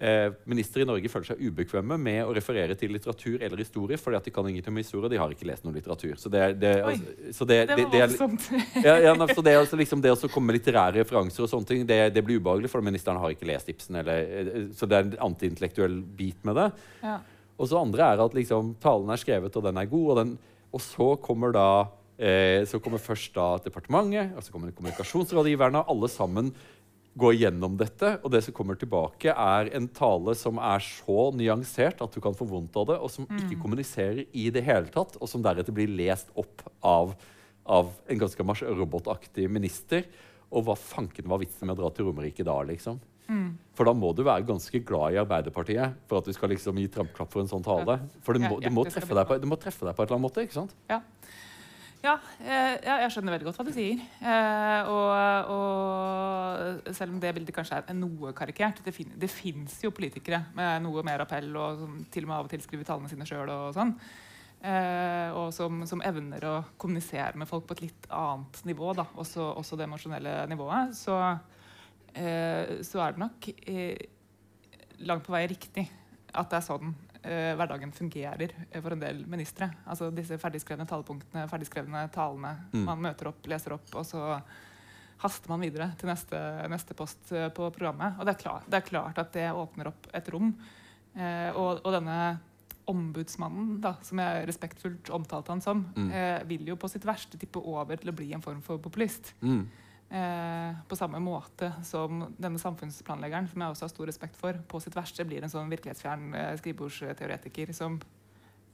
[SPEAKER 1] eh, ministre i Norge føler seg ubekvemme med å referere til litteratur eller historie fordi at de kan ingenting om historie, og de har ikke lest noe litteratur. Så det, er- det,
[SPEAKER 2] Oi,
[SPEAKER 1] altså, så det,
[SPEAKER 2] Det
[SPEAKER 1] det, det er,
[SPEAKER 2] voldsomt.
[SPEAKER 1] ja, ja, så det, er altså liksom det å komme med litterære referanser og sånne ting, det, det blir ubehagelig, for ministeren har ikke lest Ibsen. Eller, eh, så det er en antiintellektuell bit med det.
[SPEAKER 2] Ja.
[SPEAKER 1] Og så andre er at liksom, talen er skrevet, og den er god. Og, den, og så kommer da eh, så kommer først da departementet, og så kommer kommunikasjonsrådgiverne. Alle sammen går gjennom dette, og det som kommer tilbake, er en tale som er så nyansert at du kan få vondt av det, og som ikke kommuniserer i det hele tatt, og som deretter blir lest opp av, av en ganske robotaktig minister. Og hva fanken var vitsen med å dra til Romerike da, liksom? For da må du være ganske glad i Arbeiderpartiet for at du skal liksom gi trampklapp for en sånn tale. For det må, det må, treffe, deg på, det må treffe deg på et eller annet måte. ikke sant?
[SPEAKER 2] Ja. Ja, jeg, jeg skjønner veldig godt hva du sier. Eh, og, og selv om det bildet kanskje er noe karikert Det, fin det fins jo politikere med noe mer appell, og som til og med av og til skriver tallene sine sjøl. Og, sånn, eh, og som, som evner å kommunisere med folk på et litt annet nivå, da, også, også det emosjonelle nivået. Så, eh, så er det nok eh, langt på vei riktig at det er sånn eh, hverdagen fungerer eh, for en del ministre. Altså disse ferdigskrevne talepunktene, ferdigskrevne talene.
[SPEAKER 1] Mm.
[SPEAKER 2] Man møter opp, leser opp, og så haster man videre til neste, neste post eh, på programmet. Og det er, klart, det er klart at det åpner opp et rom. Eh, og, og denne ombudsmannen, da, som jeg respektfullt omtalte han som,
[SPEAKER 1] Mm.
[SPEAKER 2] eh, vil jo på sitt verste tippe over til å bli en form for populist.
[SPEAKER 1] Mm.
[SPEAKER 2] Eh, på samme måte som denne samfunnsplanleggeren, som jeg også har stor respekt for, på sitt verste blir en sånn virkelighetsfjern eh, skrivebordsteoretiker som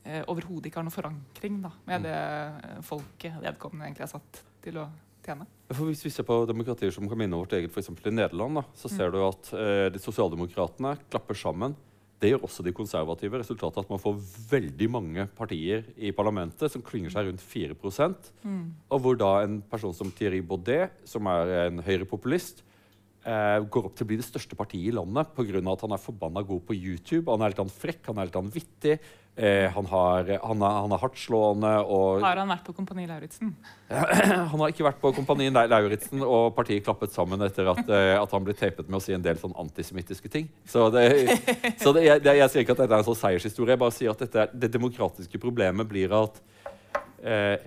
[SPEAKER 2] eh, overhodet ikke har noe forankring da, med
[SPEAKER 1] Mm.
[SPEAKER 2] det folket vedkommende egentlig er satt til å tjene.
[SPEAKER 1] For Hvis vi ser på demokratier som kan minne vårt eget, f.eks. i Nederland, da, så
[SPEAKER 2] Mm.
[SPEAKER 1] ser du at eh, de sosialdemokratene klapper sammen. Det gjør også de konservative. Resultatet at man får veldig mange partier i parlamentet som klynger seg rundt 4 mm. Og hvor da en person som Thierry Baudet, som er en høyrepopulist, eh, går opp til å bli det største partiet i landet pga. at han er forbanna god på YouTube. Han er litt frekk, han er litt vittig, eh, han, har, han, er, han er hardtslående og
[SPEAKER 2] Har han vært på Kompani Lauritzen?
[SPEAKER 1] han har ikke vært på Kompani Lau- Lauritzen, og partiet klappet sammen etter at, eh, at han ble tapet med å si en del sånn antisemittiske ting. Så, det, så det, jeg, det, jeg sier ikke at dette er en sånn seiershistorie, jeg bare sier at dette, det demokratiske problemet blir at eh,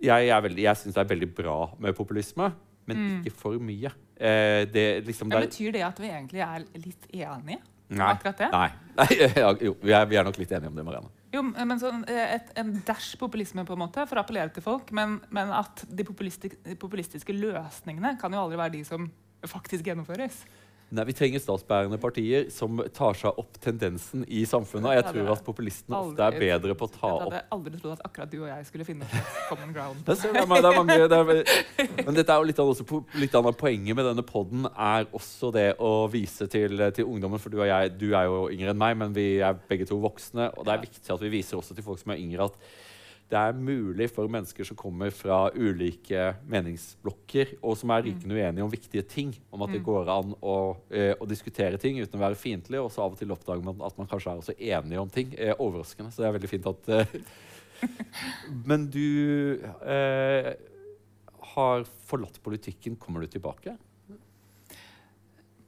[SPEAKER 1] jeg, jeg, veldig- jeg syns det er veldig bra med populisme, men ikke for mye. Eh, det, liksom, det,
[SPEAKER 2] betyr det at vi egentlig er litt enige?
[SPEAKER 1] nei,
[SPEAKER 2] akkurat det?
[SPEAKER 1] nei. nei ja, jo, vi er, vi er nok litt enige om det, Marianne.
[SPEAKER 2] Jo, men sånn, eh, et, En dash populisme på en måte, for å appellere til folk. Men, men at de populistiske, populistiske løsningene kan jo aldri være de som faktisk gjennomføres.
[SPEAKER 1] Nei, Vi trenger statsbærende partier som tar seg opp tendensen i samfunnet. Og jeg tror at populistene ofte er bedre på å ta opp Jeg
[SPEAKER 2] hadde aldri trodd at akkurat du og jeg skulle finne common ground.
[SPEAKER 1] Det er, det mange, det er, men dette er jo litt av, også, litt av poenget med denne podden er også det å vise til, til ungdommen. For du og jeg, du er jo yngre enn meg, men vi er begge to voksne. Og det er viktig at vi viser også til folk som er yngre, at det er mulig for mennesker som kommer fra ulike meningsblokker, og som er rykende uenige om viktige ting, om at det
[SPEAKER 2] Mm.
[SPEAKER 1] går an å, eh, å diskutere ting uten å være fiendtlig. Og så av og til oppdager man at man kanskje er også enige om ting. Eh, overraskende. Så det er veldig fint at eh, Men du eh, har forlatt politikken. Kommer du tilbake?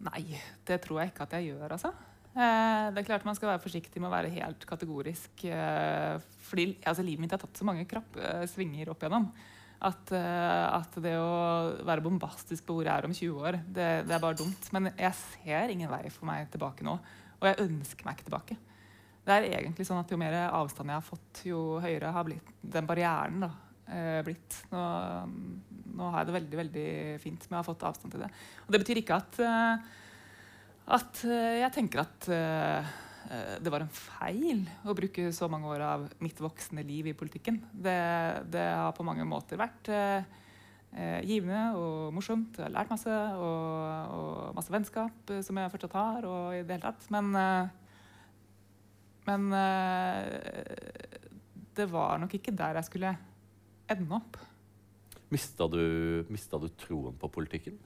[SPEAKER 2] Nei, det tror jeg ikke at jeg gjør, altså. Eh, det er klart Man skal være forsiktig med å være helt kategorisk. Eh, fordi altså, livet mitt har tatt så mange krapp eh, svinger opp igjennom at, at, det å være bombastisk på hvor jeg er om 20 år, det, det, er bare dumt. Men jeg ser ingen vei for meg tilbake nå. Og jeg ønsker meg ikke tilbake. Det er egentlig sånn at Jo mer avstand jeg har fått, jo høyere har blitt den barrieren. da, blitt. Nå, nå, har jeg det veldig veldig fint med å ha fått avstand til det. Og Det betyr ikke at, at jeg tenker at Eh, det var en feil å bruke så mange år av mitt voksne liv i politikken. Det, det har på mange måter vært eh, eh, givende og morsomt. Jeg har lært masse, og, og, masse vennskap eh, som jeg fortsatt har. og i det hele tatt. Men, eh, men eh, det var nok ikke der jeg skulle ende opp.
[SPEAKER 1] Mista du, mista du troen på politikken?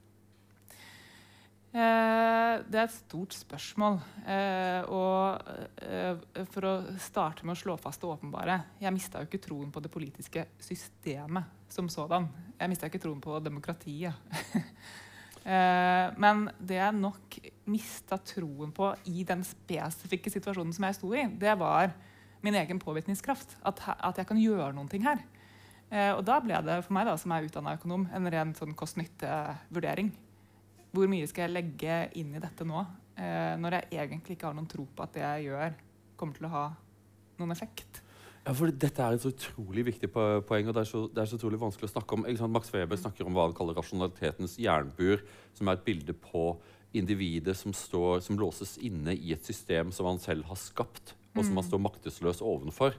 [SPEAKER 2] Eh, det er et stort spørsmål. Eh, og eh, for å starte med å slå fast det åpenbare Jeg mista jo ikke troen på det politiske systemet som sådan. Jeg mista ikke troen på demokratiet. men det jeg nok mista troen på i den spesifikke situasjonen som jeg sto i, det var min egen påvirkningskraft. At, jeg kan gjøre noen ting her. og da ble det for meg da, som er utdanna økonom, en ren sånn kost-nytte-vurdering. Hvor mye skal jeg legge inn i dette nå, eh, når jeg egentlig ikke har noen tro på at det jeg gjør, kommer til å ha noen effekt?
[SPEAKER 1] Ja, for Dette er et så utrolig viktig poeng, og det er så, det er så utrolig vanskelig å snakke om. Max Weber snakker om hva han kaller rasjonalitetens jernbur, som er et bilde på individet som, står, som låses inne i et system som han selv har skapt, og som mm. han står maktesløs ovenfor.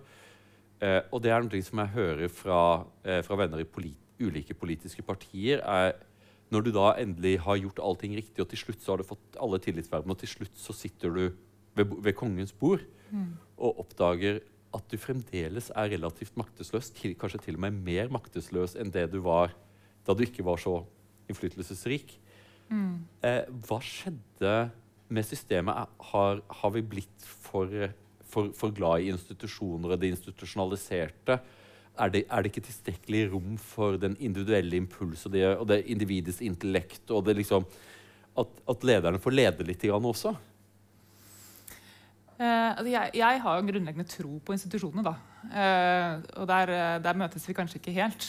[SPEAKER 1] Eh, og det er noe som jeg hører fra, eh, fra venner i polit, ulike politiske partier. er når du da endelig har gjort allting riktig, og til slutt så har du fått alle tillitsvervene, og til slutt så sitter du ved, ved kongens bord mm. og oppdager at du fremdeles er relativt maktesløs, til, kanskje til og med mer maktesløs enn det du var da du ikke var så innflytelsesrik. Mm. Eh, hva skjedde med systemet? Har, har vi blitt for, for, for, glad i institusjoner og det institusjonaliserte? Er det, er det, ikke tilstrekkelig rom for den individuelle impuls og det, og det individets intellekt? og det liksom, at, at, lederne får lede litt også?
[SPEAKER 2] Eh, altså jeg, jeg, har jo en grunnleggende tro på institusjonene. da. Eh, og der, der, møtes vi kanskje ikke helt.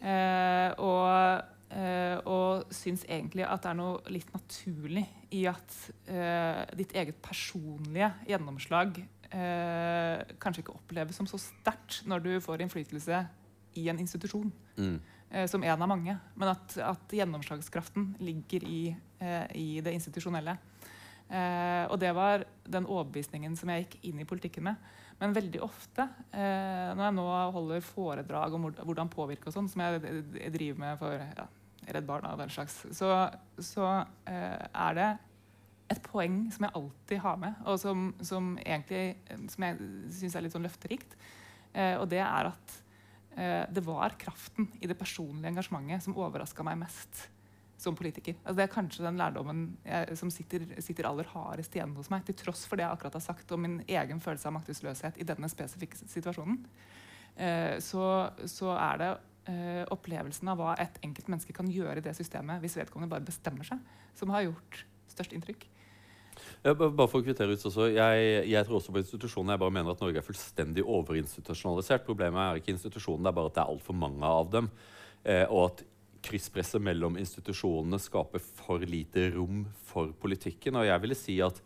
[SPEAKER 2] Eh, og, eh, og syns egentlig at det er noe litt naturlig i at eh, ditt eget personlige gjennomslag eh, kanskje ikke oppleves som så sterkt når du får innflytelse i en institusjon. Mm. Eh, som en av mange. Men at, at gjennomslagskraften ligger i, eh, i det institusjonelle. Eh, og det var den overbevisningen som jeg gikk inn i politikken med. Men veldig ofte, eh, når jeg nå holder foredrag om hvordan påvirke og sånn, som jeg, jeg, driver med for ja, Redd Barna og den slags, så, så eh, er det et poeng som jeg alltid har med, og som, som egentlig som jeg syns er litt sånn løfterikt. Eh, og det er at eh, det var kraften i det personlige engasjementet som overraska meg mest som politiker. Altså, det er kanskje den lærdommen jeg, som sitter, sitter, aller hardest igjen hos meg, til tross for det jeg akkurat har sagt om min egen følelse av maktesløshet i denne spesifikke situasjonen. Eh, så, så, er det eh, opplevelsen av hva et enkelt menneske kan gjøre i det systemet hvis vedkommende bare bestemmer seg, som har gjort størst inntrykk.
[SPEAKER 1] Ja, bare for å kvittere ut også, jeg, jeg, tror også på institusjoner. Jeg bare mener at Norge er fullstendig overinstitusjonalisert. Problemet er ikke institusjonene, det er bare at det er altfor mange av dem. Eh, og at krysspresset mellom institusjonene skaper for lite rom for politikken. Og jeg ville si at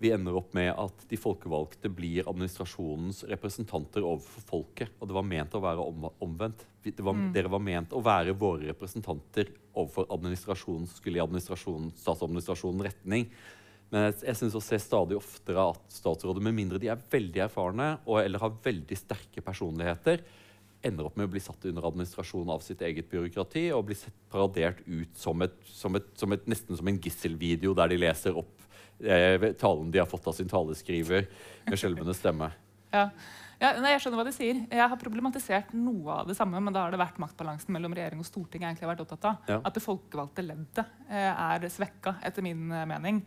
[SPEAKER 1] vi ender opp med at de folkevalgte blir administrasjonens representanter overfor folket. Og det var ment å være om, omvendt. Var, mm. Dere var ment å være våre representanter overfor administrasjonen, skulle i administrasjonen, statsadministrasjonen retning. Men jeg, jeg synes å se stadig oftere at statsråder, med mindre de er veldig erfarne og, eller har veldig sterke personligheter, ender opp med å bli satt under administrasjon av sitt eget byråkrati og bli sett paradert ut som, et, som, et, som et, nesten som en gisselvideo der de leser opp eh, talen de har fått av sin taleskriver med skjelvende stemme.
[SPEAKER 2] Ja. Ja, nei, jeg skjønner hva de sier. Jeg har problematisert noe av det samme, men da har det vært maktbalansen mellom regjering og storting jeg egentlig har vært opptatt av. Ja. At det folkevalgte leddet eh, er svekka, etter min eh, mening.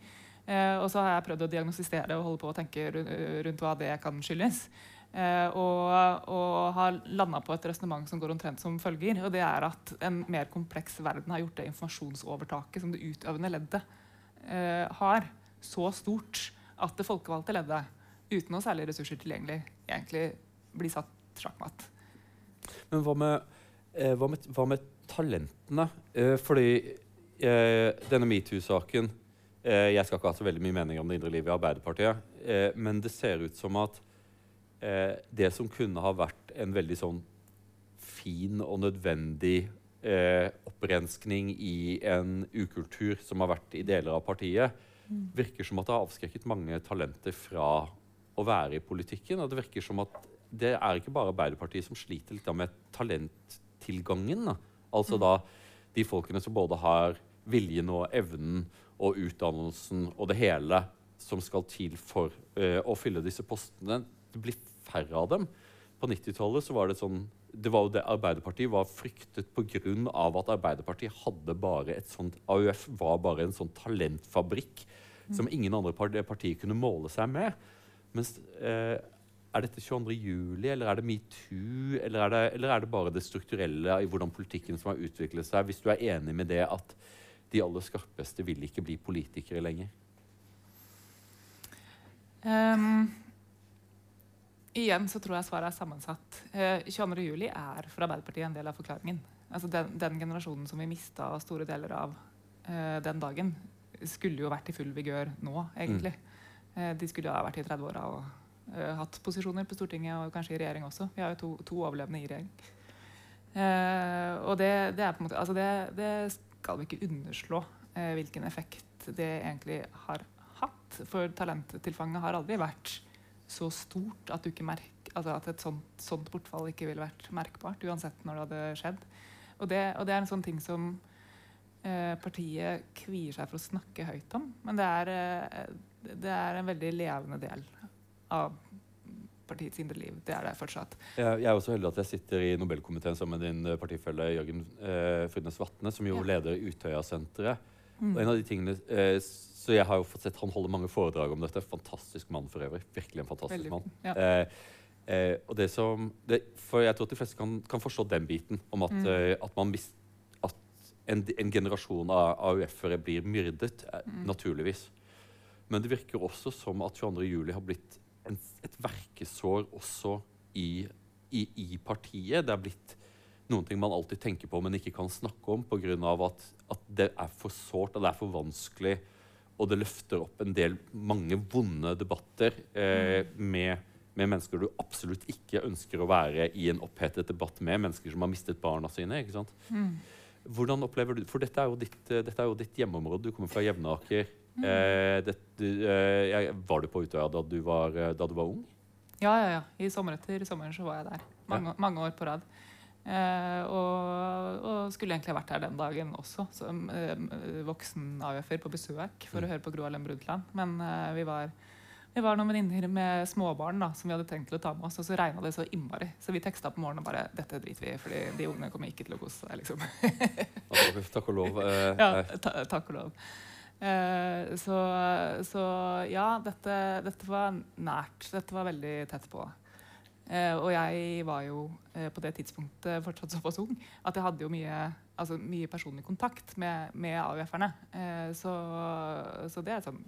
[SPEAKER 2] Eh, og så har jeg prøvd å diagnostisere og holde på å tenke rundt hva det kan skyldes. Eh, og, og, har landa på et resonnement som går omtrent som følger. Og det er at en mer kompleks verden har gjort det informasjonsovertaket som det utøvende leddet eh, har, så stort at det folkevalgte leddet, uten noe særlig ressurser tilgjengelig, egentlig blir satt sjakkmatt.
[SPEAKER 1] Men hva med, hva med, hva med talentene? Fordi denne metoo-saken Jeg skal ikke ha så veldig mye mening om det indre livet i Arbeiderpartiet, eh, men det ser ut som at eh, det som kunne ha vært en veldig sånn fin og nødvendig eh, opprenskning i en ukultur som har vært i deler av partiet, virker som at det har avskrekket mange talenter fra å være i politikken. Og det virker som at det er ikke bare Arbeiderpartiet som sliter litt med talenttilgangen. Da. Altså da de folkene som både har viljen og evnen og utdannelsen og det hele som skal til for uh, å fylle disse postene. Det blir færre av dem. På 90-tallet var det sånn det var jo det Arbeiderpartiet var fryktet pga. at Arbeiderpartiet hadde bare et sånt AUF var bare en sånn talentfabrikk som ingen andre partier kunne måle seg med. Mens eh, er dette 22. juli, eller er det metoo, eller, er eller er det bare det strukturelle i hvordan politikken som har utviklet seg, hvis du er enig med det at de aller skarpeste vil ikke bli politikere lenger?
[SPEAKER 2] Um, igjen så tror jeg svaret er sammensatt. Uh, 22. juli er for Arbeiderpartiet en del av forklaringen. Altså den, den generasjonen som vi mista store deler av uh, den dagen, skulle jo vært i full vigør nå, egentlig. Eh, de skulle ha vært i 30-åra og uh, hatt posisjoner på Stortinget og kanskje i regjering også. Vi har jo to, to overlevende i regjering. Eh, og det, det er på en måte Altså det, det skal vi ikke underslå eh, hvilken effekt det egentlig har hatt. For talenttilfanget har aldri vært så stort at, du ikke merk, altså at et sånt, sånt bortfall ikke ville vært merkbart, uansett når det hadde skjedd. Og det, og det er en sånn ting som eh, partiet kvier seg for å snakke høyt om. Men det er, eh, det er en veldig levende del av partiets indre liv. Det er det fortsatt.
[SPEAKER 1] Jeg, jeg er også heldig at jeg sitter i Nobelkomiteen sammen med din eh, partifelle Jørgen eh, Frydnes Vatne, som jo
[SPEAKER 2] Ja.
[SPEAKER 1] leder Utøya-senteret.
[SPEAKER 2] Mm.
[SPEAKER 1] Og en av de tingene eh, Så jeg har jo fått sett Han holder mange foredrag om dette. Fantastisk mann for øvrig. Virkelig en fantastisk
[SPEAKER 2] Veldig-
[SPEAKER 1] mann.
[SPEAKER 2] ja.
[SPEAKER 1] Eh, eh, og det som det, For jeg tror at de fleste kan, kan forstå den biten om at,
[SPEAKER 2] Mm.
[SPEAKER 1] eh, at man mis, At en, en generasjon av AUF-ere blir myrdet, eh,
[SPEAKER 2] Mm.
[SPEAKER 1] naturligvis. Men det virker også som at 22. juli har blitt en, et verkesår også i, i, i partiet. Det er blitt noen ting man alltid tenker på, men ikke kan snakke om pga. At, at det er for sårt og det er for vanskelig. Og det løfter opp en del mange vonde debatter eh, med, med mennesker du absolutt ikke ønsker å være i en opphetet debatt med. Mennesker som har mistet barna sine. ikke sant?
[SPEAKER 2] Mm.
[SPEAKER 1] Hvordan opplever du For dette er jo ditt, eh, dette er jo ditt hjemmeområde. Du kommer fra Jevnaker. Eh, det, du, eh, var du på Utøya da du var, eh, da du var ung?
[SPEAKER 2] Ja, ja, ja. I sommer etter sommeren så var jeg der. Mange, mange år på rad. Eh, og, og skulle egentlig vært her den dagen også, som eh, voksen AUF-er på besøk for å høre på Gro Harlem Brundtland. Men eh, vi var vi var noen venninner med småbarn da, som vi hadde tenkt til å ta med oss, og så regna det så innmari. Så vi teksta på morgenen og bare 'Dette driter vi i, fordi de ungene kommer ikke til å kose seg'. liksom.
[SPEAKER 1] Takk og lov.
[SPEAKER 2] Ja, ta, takk og lov. Eh, så, så ja, dette, dette var nært. Dette var veldig tett på. Eh, og jeg var jo eh, på det tidspunktet fortsatt såpass ung at jeg hadde jo mye, altså, mye personlig kontakt med, med AUF-erne. Så, så det er et sånn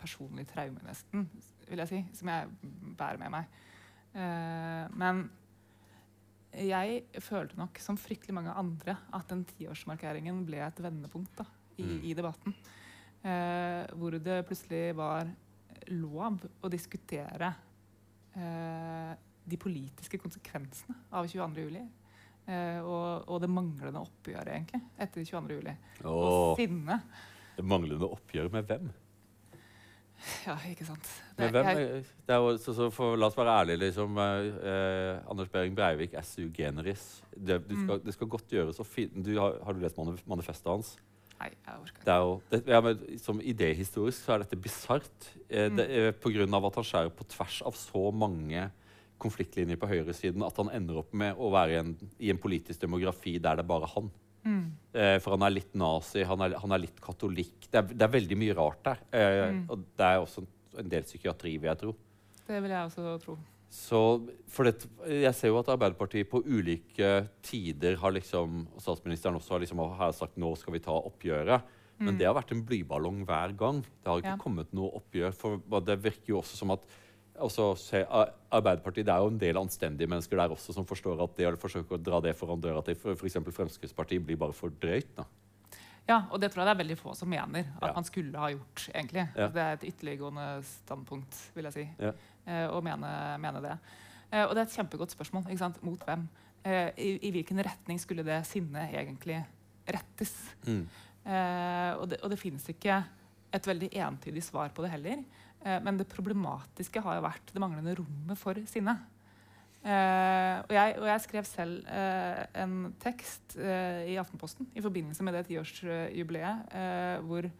[SPEAKER 2] personlig traume, nesten, vil jeg si, som jeg bærer med meg. Men jeg følte nok, som fryktelig mange andre, at den tiårsmarkeringen ble et vendepunkt da, i,
[SPEAKER 1] Mm.
[SPEAKER 2] i debatten. Eh, hvor det plutselig var lov å diskutere eh, de politiske konsekvensene av 22. juli. Eh, og, og det manglende oppgjøret, egentlig, etter 22. juli. Og
[SPEAKER 1] åh,
[SPEAKER 2] sinne.
[SPEAKER 1] det manglende oppgjøret med hvem?
[SPEAKER 2] Ja, ikke sant. Det-
[SPEAKER 1] hvem?
[SPEAKER 2] jeg-
[SPEAKER 1] Det jo, så, så for, la oss være ærlige. Liksom, eh, eh, Anders Behring Breivik su generis. Det, du skal, det skal godt gjøres å finne du, har, har du lest manifestet hans?
[SPEAKER 2] Nei, jeg orker ikke.
[SPEAKER 1] Det er jo, det, ja, men, som idéhistorisk så er dette bisart. Eh, det, Pga. at han skjærer på tvers av så mange konfliktlinjer på høyresiden at han ender opp med å være i en, i en politisk demografi der det er bare han.
[SPEAKER 2] Mm.
[SPEAKER 1] Eh, for han er litt nazi, han er, han er litt katolikk. Det er, det er veldig mye rart der. Eh,
[SPEAKER 2] Mm.
[SPEAKER 1] Og det er også en, en del psykiatri, vil jeg tro.
[SPEAKER 2] Det vil jeg også tro.
[SPEAKER 1] Så, for det, jeg ser jo at Arbeiderpartiet på ulike tider har liksom, og statsministeren også har, liksom, har sagt nå skal vi ta oppgjøret. Men det har vært en blyballong hver gang. Det har ikke
[SPEAKER 2] Ja.
[SPEAKER 1] kommet noe oppgjør. For det virker jo også som at også, se, Arbeiderpartiet, Det er jo en del anstendige mennesker der også som forstår at det å forsøke å dra det foran døra til f.eks. Fremskrittspartiet blir bare for drøyt. da.
[SPEAKER 2] Ja, og det tror jeg det er veldig få som mener at
[SPEAKER 1] Ja.
[SPEAKER 2] man skulle ha gjort. egentlig.
[SPEAKER 1] Ja.
[SPEAKER 2] Det er et ytterliggående standpunkt, vil jeg si,
[SPEAKER 1] Ja.
[SPEAKER 2] Å mene, mene det. Eh, og det er et kjempegodt spørsmål. ikke sant? Mot hvem? Eh, i, I hvilken retning skulle det sinnet egentlig rettes?
[SPEAKER 1] Mm.
[SPEAKER 2] Eh, og, det, og det finnes ikke et veldig entydig svar på det heller. Eh, men det problematiske har jo vært det manglende rommet for sinne. Eh, og, jeg, og jeg skrev selv eh, en tekst eh, i Aftenposten i forbindelse med det tiårsjubileet eh, hvor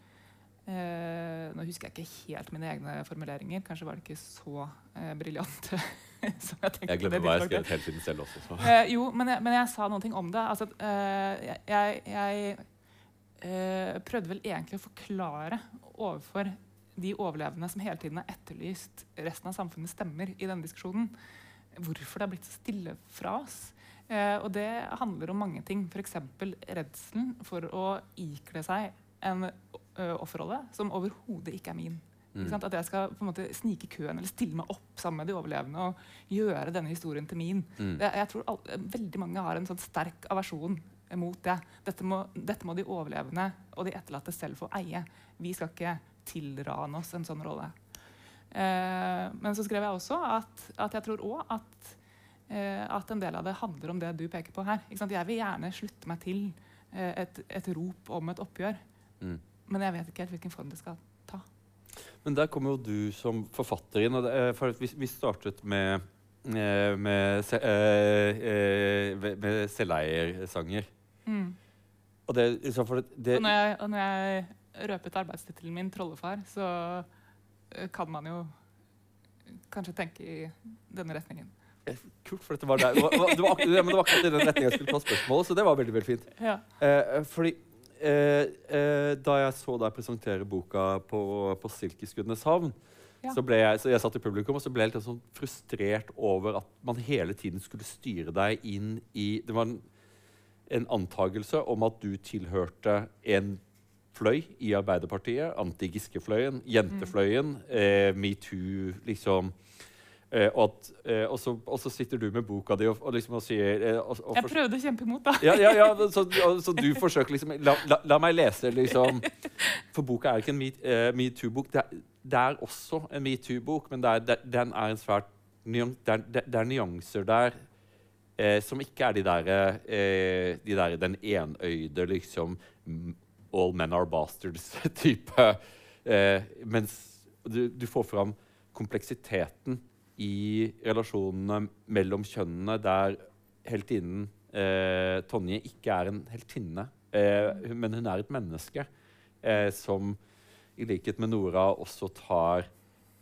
[SPEAKER 2] eh, Nå husker jeg ikke helt mine egne formuleringer. Kanskje var det ikke så eh, briljante som jeg tenkte.
[SPEAKER 1] Jeg glemmer hva jeg skrev hele tiden selv også. Så.
[SPEAKER 2] Eh, jo, men jeg, men jeg sa noen ting om det. Altså, eh, jeg jeg eh, prøvde vel egentlig å forklare overfor de overlevende som hele tiden har etterlyst resten av samfunnets stemmer i denne diskusjonen, hvorfor det har blitt så stille fra oss. Eh, og det handler om mange ting. F.eks. redselen for å ikle seg en offerrolle som overhodet ikke er min. Ikke sant? At jeg skal på en måte snike køen eller stille meg opp sammen med de overlevende og gjøre denne historien til min.
[SPEAKER 1] Mm.
[SPEAKER 2] Jeg, jeg tror all, veldig mange har en sånn sterk aversjon mot det. Dette må, dette må de overlevende og de etterlatte selv få eie. Vi skal ikke tilrane oss en sånn rolle. Eh, men så skrev jeg også at, at jeg tror òg at, eh, at en del av det handler om det du peker på her. Ikke? Jeg vil gjerne slutte meg til eh, et, et rop om et oppgjør,
[SPEAKER 1] Mm.
[SPEAKER 2] Men jeg vet ikke helt hvilken form det skal ta.
[SPEAKER 1] Men der kommer jo du som forfatter inn. Er- for vi, vi startet med, eh, med, se, eh, eh, med- med selveiersanger.
[SPEAKER 2] Mm.
[SPEAKER 1] Og det, det, det
[SPEAKER 2] Og når jeg, og når jeg røpet arbeidstittelen min, 'Trollefar', så eh, kan man jo kanskje tenke i denne retningen.
[SPEAKER 1] Kult, for dette var der. Det var, det var, akkurat, ja, det var akkurat i den retningen jeg skulle ta spørsmålet, så det var veldig veldig fint.
[SPEAKER 2] Ja.
[SPEAKER 1] Eh, fordi eh, eh, da jeg så deg presentere boka på, på Silkeskuddenes havn,
[SPEAKER 2] Ja.
[SPEAKER 1] så ble jeg, så jeg satt i publikum og så ble jeg litt sånn frustrert over at man hele tiden skulle styre deg inn i Det var en, en antagelse om at du tilhørte en fløy i Arbeiderpartiet. Anti-Giske-fløyen, jentefløyen, eh, metoo, liksom. Eh, og, at, eh, og, så, og så sitter du med boka di og, og liksom sier eh,
[SPEAKER 2] Jeg prøvde å kjempe imot, da.
[SPEAKER 1] ja, ja, ja så, så du forsøker liksom la, la, la meg lese, liksom. For boka er ikke en eh, metoo-bok. det, er- det er også en metoo-bok, men det er, det, den er en svært nyan, det, er, det, det er nyanser der eh, som ikke er de der, eh, de der den enøyde liksom All men are bastards-type. Eh, mens du, du får fram kompleksiteten i relasjonene mellom kjønnene, der heltinnen eh, Tonje ikke er en heltinne, eh, men hun er et menneske eh, som i likhet med Nora også tar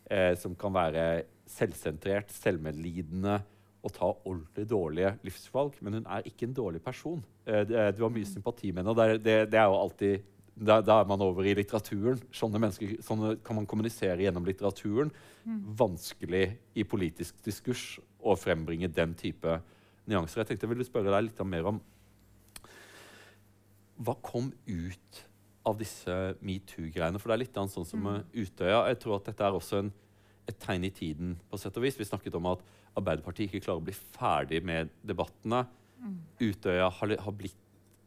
[SPEAKER 1] eh, Som kan være selvsentrert, selvmedlidende og ta ordentlig dårlige livsvalg. Men hun er ikke en dårlig person. Eh, du har mye sympati med henne, og det, det, det er jo alltid da, er man over i litteraturen. Sånne mennesker sånne kan man kommunisere gjennom litteraturen. Vanskelig i politisk diskurs å frembringe den type nyanser. Jeg tenkte jeg ville spørre deg litt mer om hva kom ut av disse metoo-greiene? For det er litt annet sånn som mm. Utøya. Jeg tror at dette er også en, et tegn i tiden. på sett og vis. Vi snakket om at Arbeiderpartiet ikke klarer å bli ferdig med debattene. Utøya har, har blitt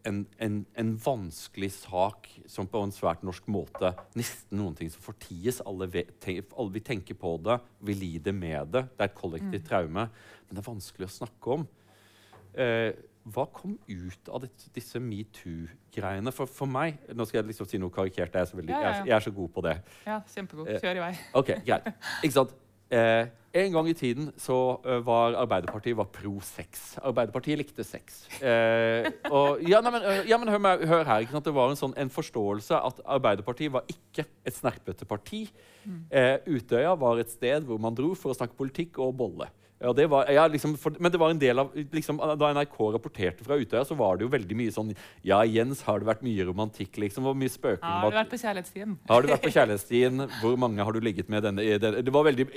[SPEAKER 1] en, en, en vanskelig sak som på en svært norsk måte nesten noen ting som forties. Alle, vet, tenk, alle vi tenker på det, vi lider med det. Det er et kollektivt traume. Men det er vanskelig å snakke om. Eh, hva kom ut av dette, disse metoo-greiene? For, for meg Nå skal jeg liksom si noe karikert. Jeg er så, veldig,
[SPEAKER 2] Ja, ja,
[SPEAKER 1] Jeg, er, jeg er så god på det.
[SPEAKER 2] Ja, kjempegod.
[SPEAKER 1] Eh,
[SPEAKER 2] Kjør i vei.
[SPEAKER 1] Ok, greit. Ikke sant? Eh, en gang i tiden så eh, var Arbeiderpartiet var pro sex. Arbeiderpartiet likte sex. Eh, og, ja, nei, men, eh, ja, men hør, hør her. Det var en, sånn, en forståelse at Arbeiderpartiet var ikke et snerpete parti. Eh, Utøya var et sted hvor man dro for å snakke politikk og bolle. Ja, det var, ja, liksom, for, men det var en del av liksom, Da NRK rapporterte fra Utøya, så var det jo veldig mye sånn Ja, Jens, har det vært mye romantikk? liksom, Hvor mye spøking
[SPEAKER 2] Ja, har du vært på kjærlighetsstien?
[SPEAKER 1] har du vært på kjærlighetsstien? Hvor mange har du ligget med denne, denne? Det var veldig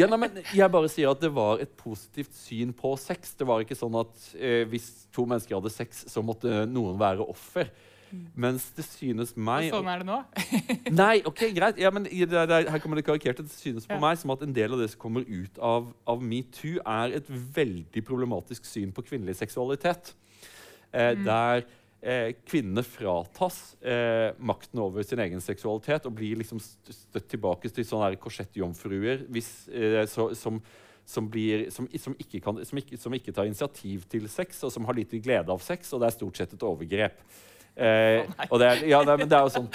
[SPEAKER 1] ja, nei, men Jeg bare sier at det var et positivt syn på sex. Det var ikke sånn at eh, hvis to mennesker hadde sex, så måtte noen være offer. Mens det synes meg
[SPEAKER 2] Og sånn er det nå.
[SPEAKER 1] Nei, ok, greit. Ja, men det, det, her kommer det karikert. Det synes på
[SPEAKER 2] Ja.
[SPEAKER 1] meg som at en del av det som kommer ut av, av metoo, er et veldig problematisk syn på kvinnelig seksualitet. Eh, Der eh, kvinnene fratas eh, makten over sin egen seksualitet og blir liksom støtt tilbake til sånne korsettjomfruer eh, så, som, som, blir, som, som, ikke kan, som, ikke, som ikke tar initiativ til sex, og som har lite glede av sex, og det er stort sett et overgrep. Eh, og det er, ja, er, men det er jo sånn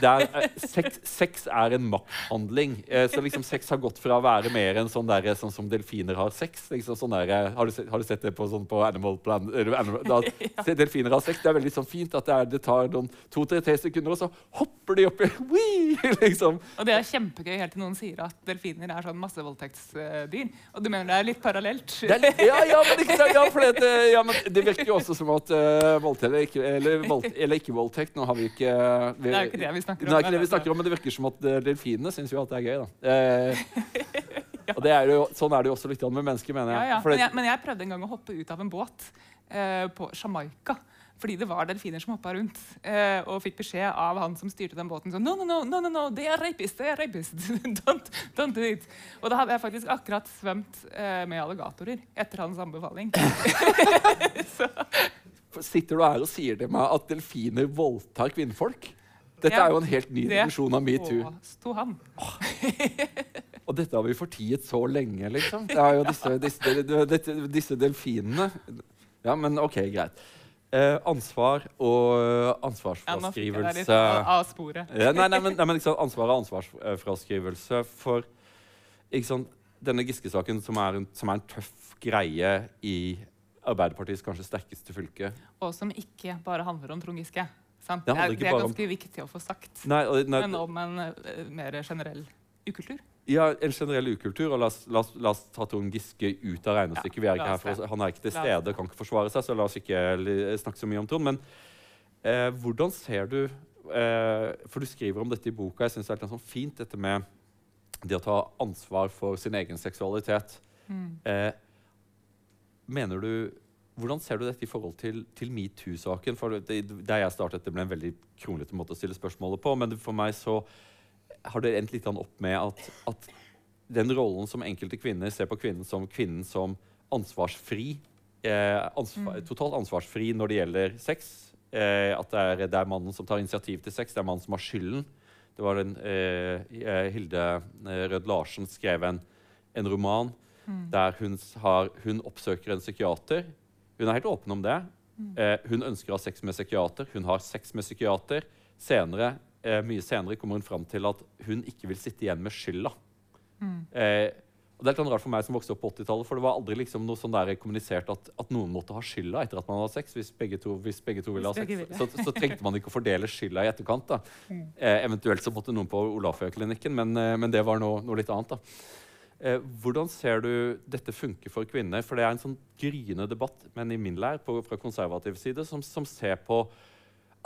[SPEAKER 1] er, eh, sex, sex er en makthandling. Eh, så liksom sex har gått fra å være mer enn sånn, der, sånn som delfiner har sex. Liksom sånn der, har, du sett, har du sett det på, sånn, på Animal Plan? Animal, da, delfiner har sex. Det er veldig sånn fint at det, er, det tar to-tre sekunder, og så hopper de opp i Wii! liksom.
[SPEAKER 2] Og det er kjempegøy helt til noen sier at delfiner er sånn massevoldtektsdyr. Og du mener det er litt parallelt?
[SPEAKER 1] Er, litt- ja, ja, men ikke? Ja, det, ja, men det virker jo også som at uh, voldtekt eller ikke, eller, vold, eller ikke voldtekt Nå har vi ikke vi,
[SPEAKER 2] Det er jo ikke det vi snakker om.
[SPEAKER 1] Det er ikke det vi snakker om, men det virker som at eh, delfinene syns jo at det er gøy. da. Eh, og det er jo, Sånn er det jo også litt med mennesker, mener jeg.
[SPEAKER 2] ja.
[SPEAKER 1] For
[SPEAKER 2] Men, jeg, men jeg prøvde en gang å hoppe ut av en båt eh, på Jamaica. Fordi det var delfiner som hoppa rundt eh, og fikk beskjed av han som styrte den båten sånn No, no, no, no, no, no they are rapists, they are rapists. don't, don't do it. Og da hadde jeg faktisk akkurat svømt eh, med alligatorer etter hans anbefaling.
[SPEAKER 1] sitter du her og sier til meg at delfiner voldtar kvinnfolk? Dette
[SPEAKER 2] Ja,
[SPEAKER 1] er jo en helt ny dimensjon av metoo.
[SPEAKER 2] påsto han.
[SPEAKER 1] Og dette har vi fortiet så lenge, liksom. Det er jo disse, disse, disse, delfinene Ja, men OK, greit. Eh, ansvar og
[SPEAKER 2] Ja, nå fikk jeg deg litt
[SPEAKER 1] ansvarsfraskrivelse
[SPEAKER 2] av, av sporet.
[SPEAKER 1] ja, nei, nei, men, nei, men Ansvar og ansvarsfraskrivelse for sant, denne Giske-saken, som, som er en tøff greie i Arbeiderpartiets kanskje sterkeste fylke.
[SPEAKER 2] Og som ikke bare handler om Trond Giske. Sant?
[SPEAKER 1] Det
[SPEAKER 2] Det, er, det er
[SPEAKER 1] ganske om-
[SPEAKER 2] viktig å få sagt.
[SPEAKER 1] Nei, nei,
[SPEAKER 2] Men om en uh, mer generell ukultur.
[SPEAKER 1] ja, En generell ukultur. og La oss, la oss, la oss ta Trond Giske ut av regnestykket.
[SPEAKER 2] Ja,
[SPEAKER 1] han er ikke til stede,
[SPEAKER 2] og
[SPEAKER 1] kan ikke forsvare seg, så la oss ikke snakke så mye om Trond. Men eh, hvordan ser du eh, For du skriver om dette i boka. Jeg synes det er litt sånn fint, dette med det å ta ansvar for sin egen seksualitet.
[SPEAKER 2] Mm.
[SPEAKER 1] Mener du hvordan ser du dette i forhold til, til metoo-saken? For det, Der jeg startet, det ble en veldig kronglete måte å stille spørsmålet på. Men for meg så har det endt litt opp med at, at den rollen som enkelte kvinner ser på kvinnen som kvinnen som ansvarsfri, eh, ansvar, totalt ansvarsfri når det gjelder sex. Eh, at det er, det er mannen som tar initiativ til sex, det er mannen som har skylden. Det var den, eh, Hilde eh, Rød Larsen skrev en, en roman der hun, har, hun oppsøker en psykiater. Hun er helt åpen om det. Eh, hun ønsker å ha sex med psykiater. Hun har sex med psykiater. Senere, eh, mye senere kommer hun fram til at hun ikke vil sitte igjen med skylda. Eh, og det er litt sånn rart for meg som vokste opp på 80-tallet, for det var aldri liksom noe sånn der kommunisert at, at noen måtte ha skylda etter at man hadde sex. Hvis begge to, hvis begge to ville ha sex, så, så trengte man ikke å fordele skylda i etterkant. da. Eh, eventuelt så måtte noen på Olaføya-klinikken, men, eh, men det var noe, noe litt annet. da. Eh, hvordan ser du dette funker for kvinner? For det er en sånn gryende debatt, men i min lær på, fra konservativ side, som, som ser på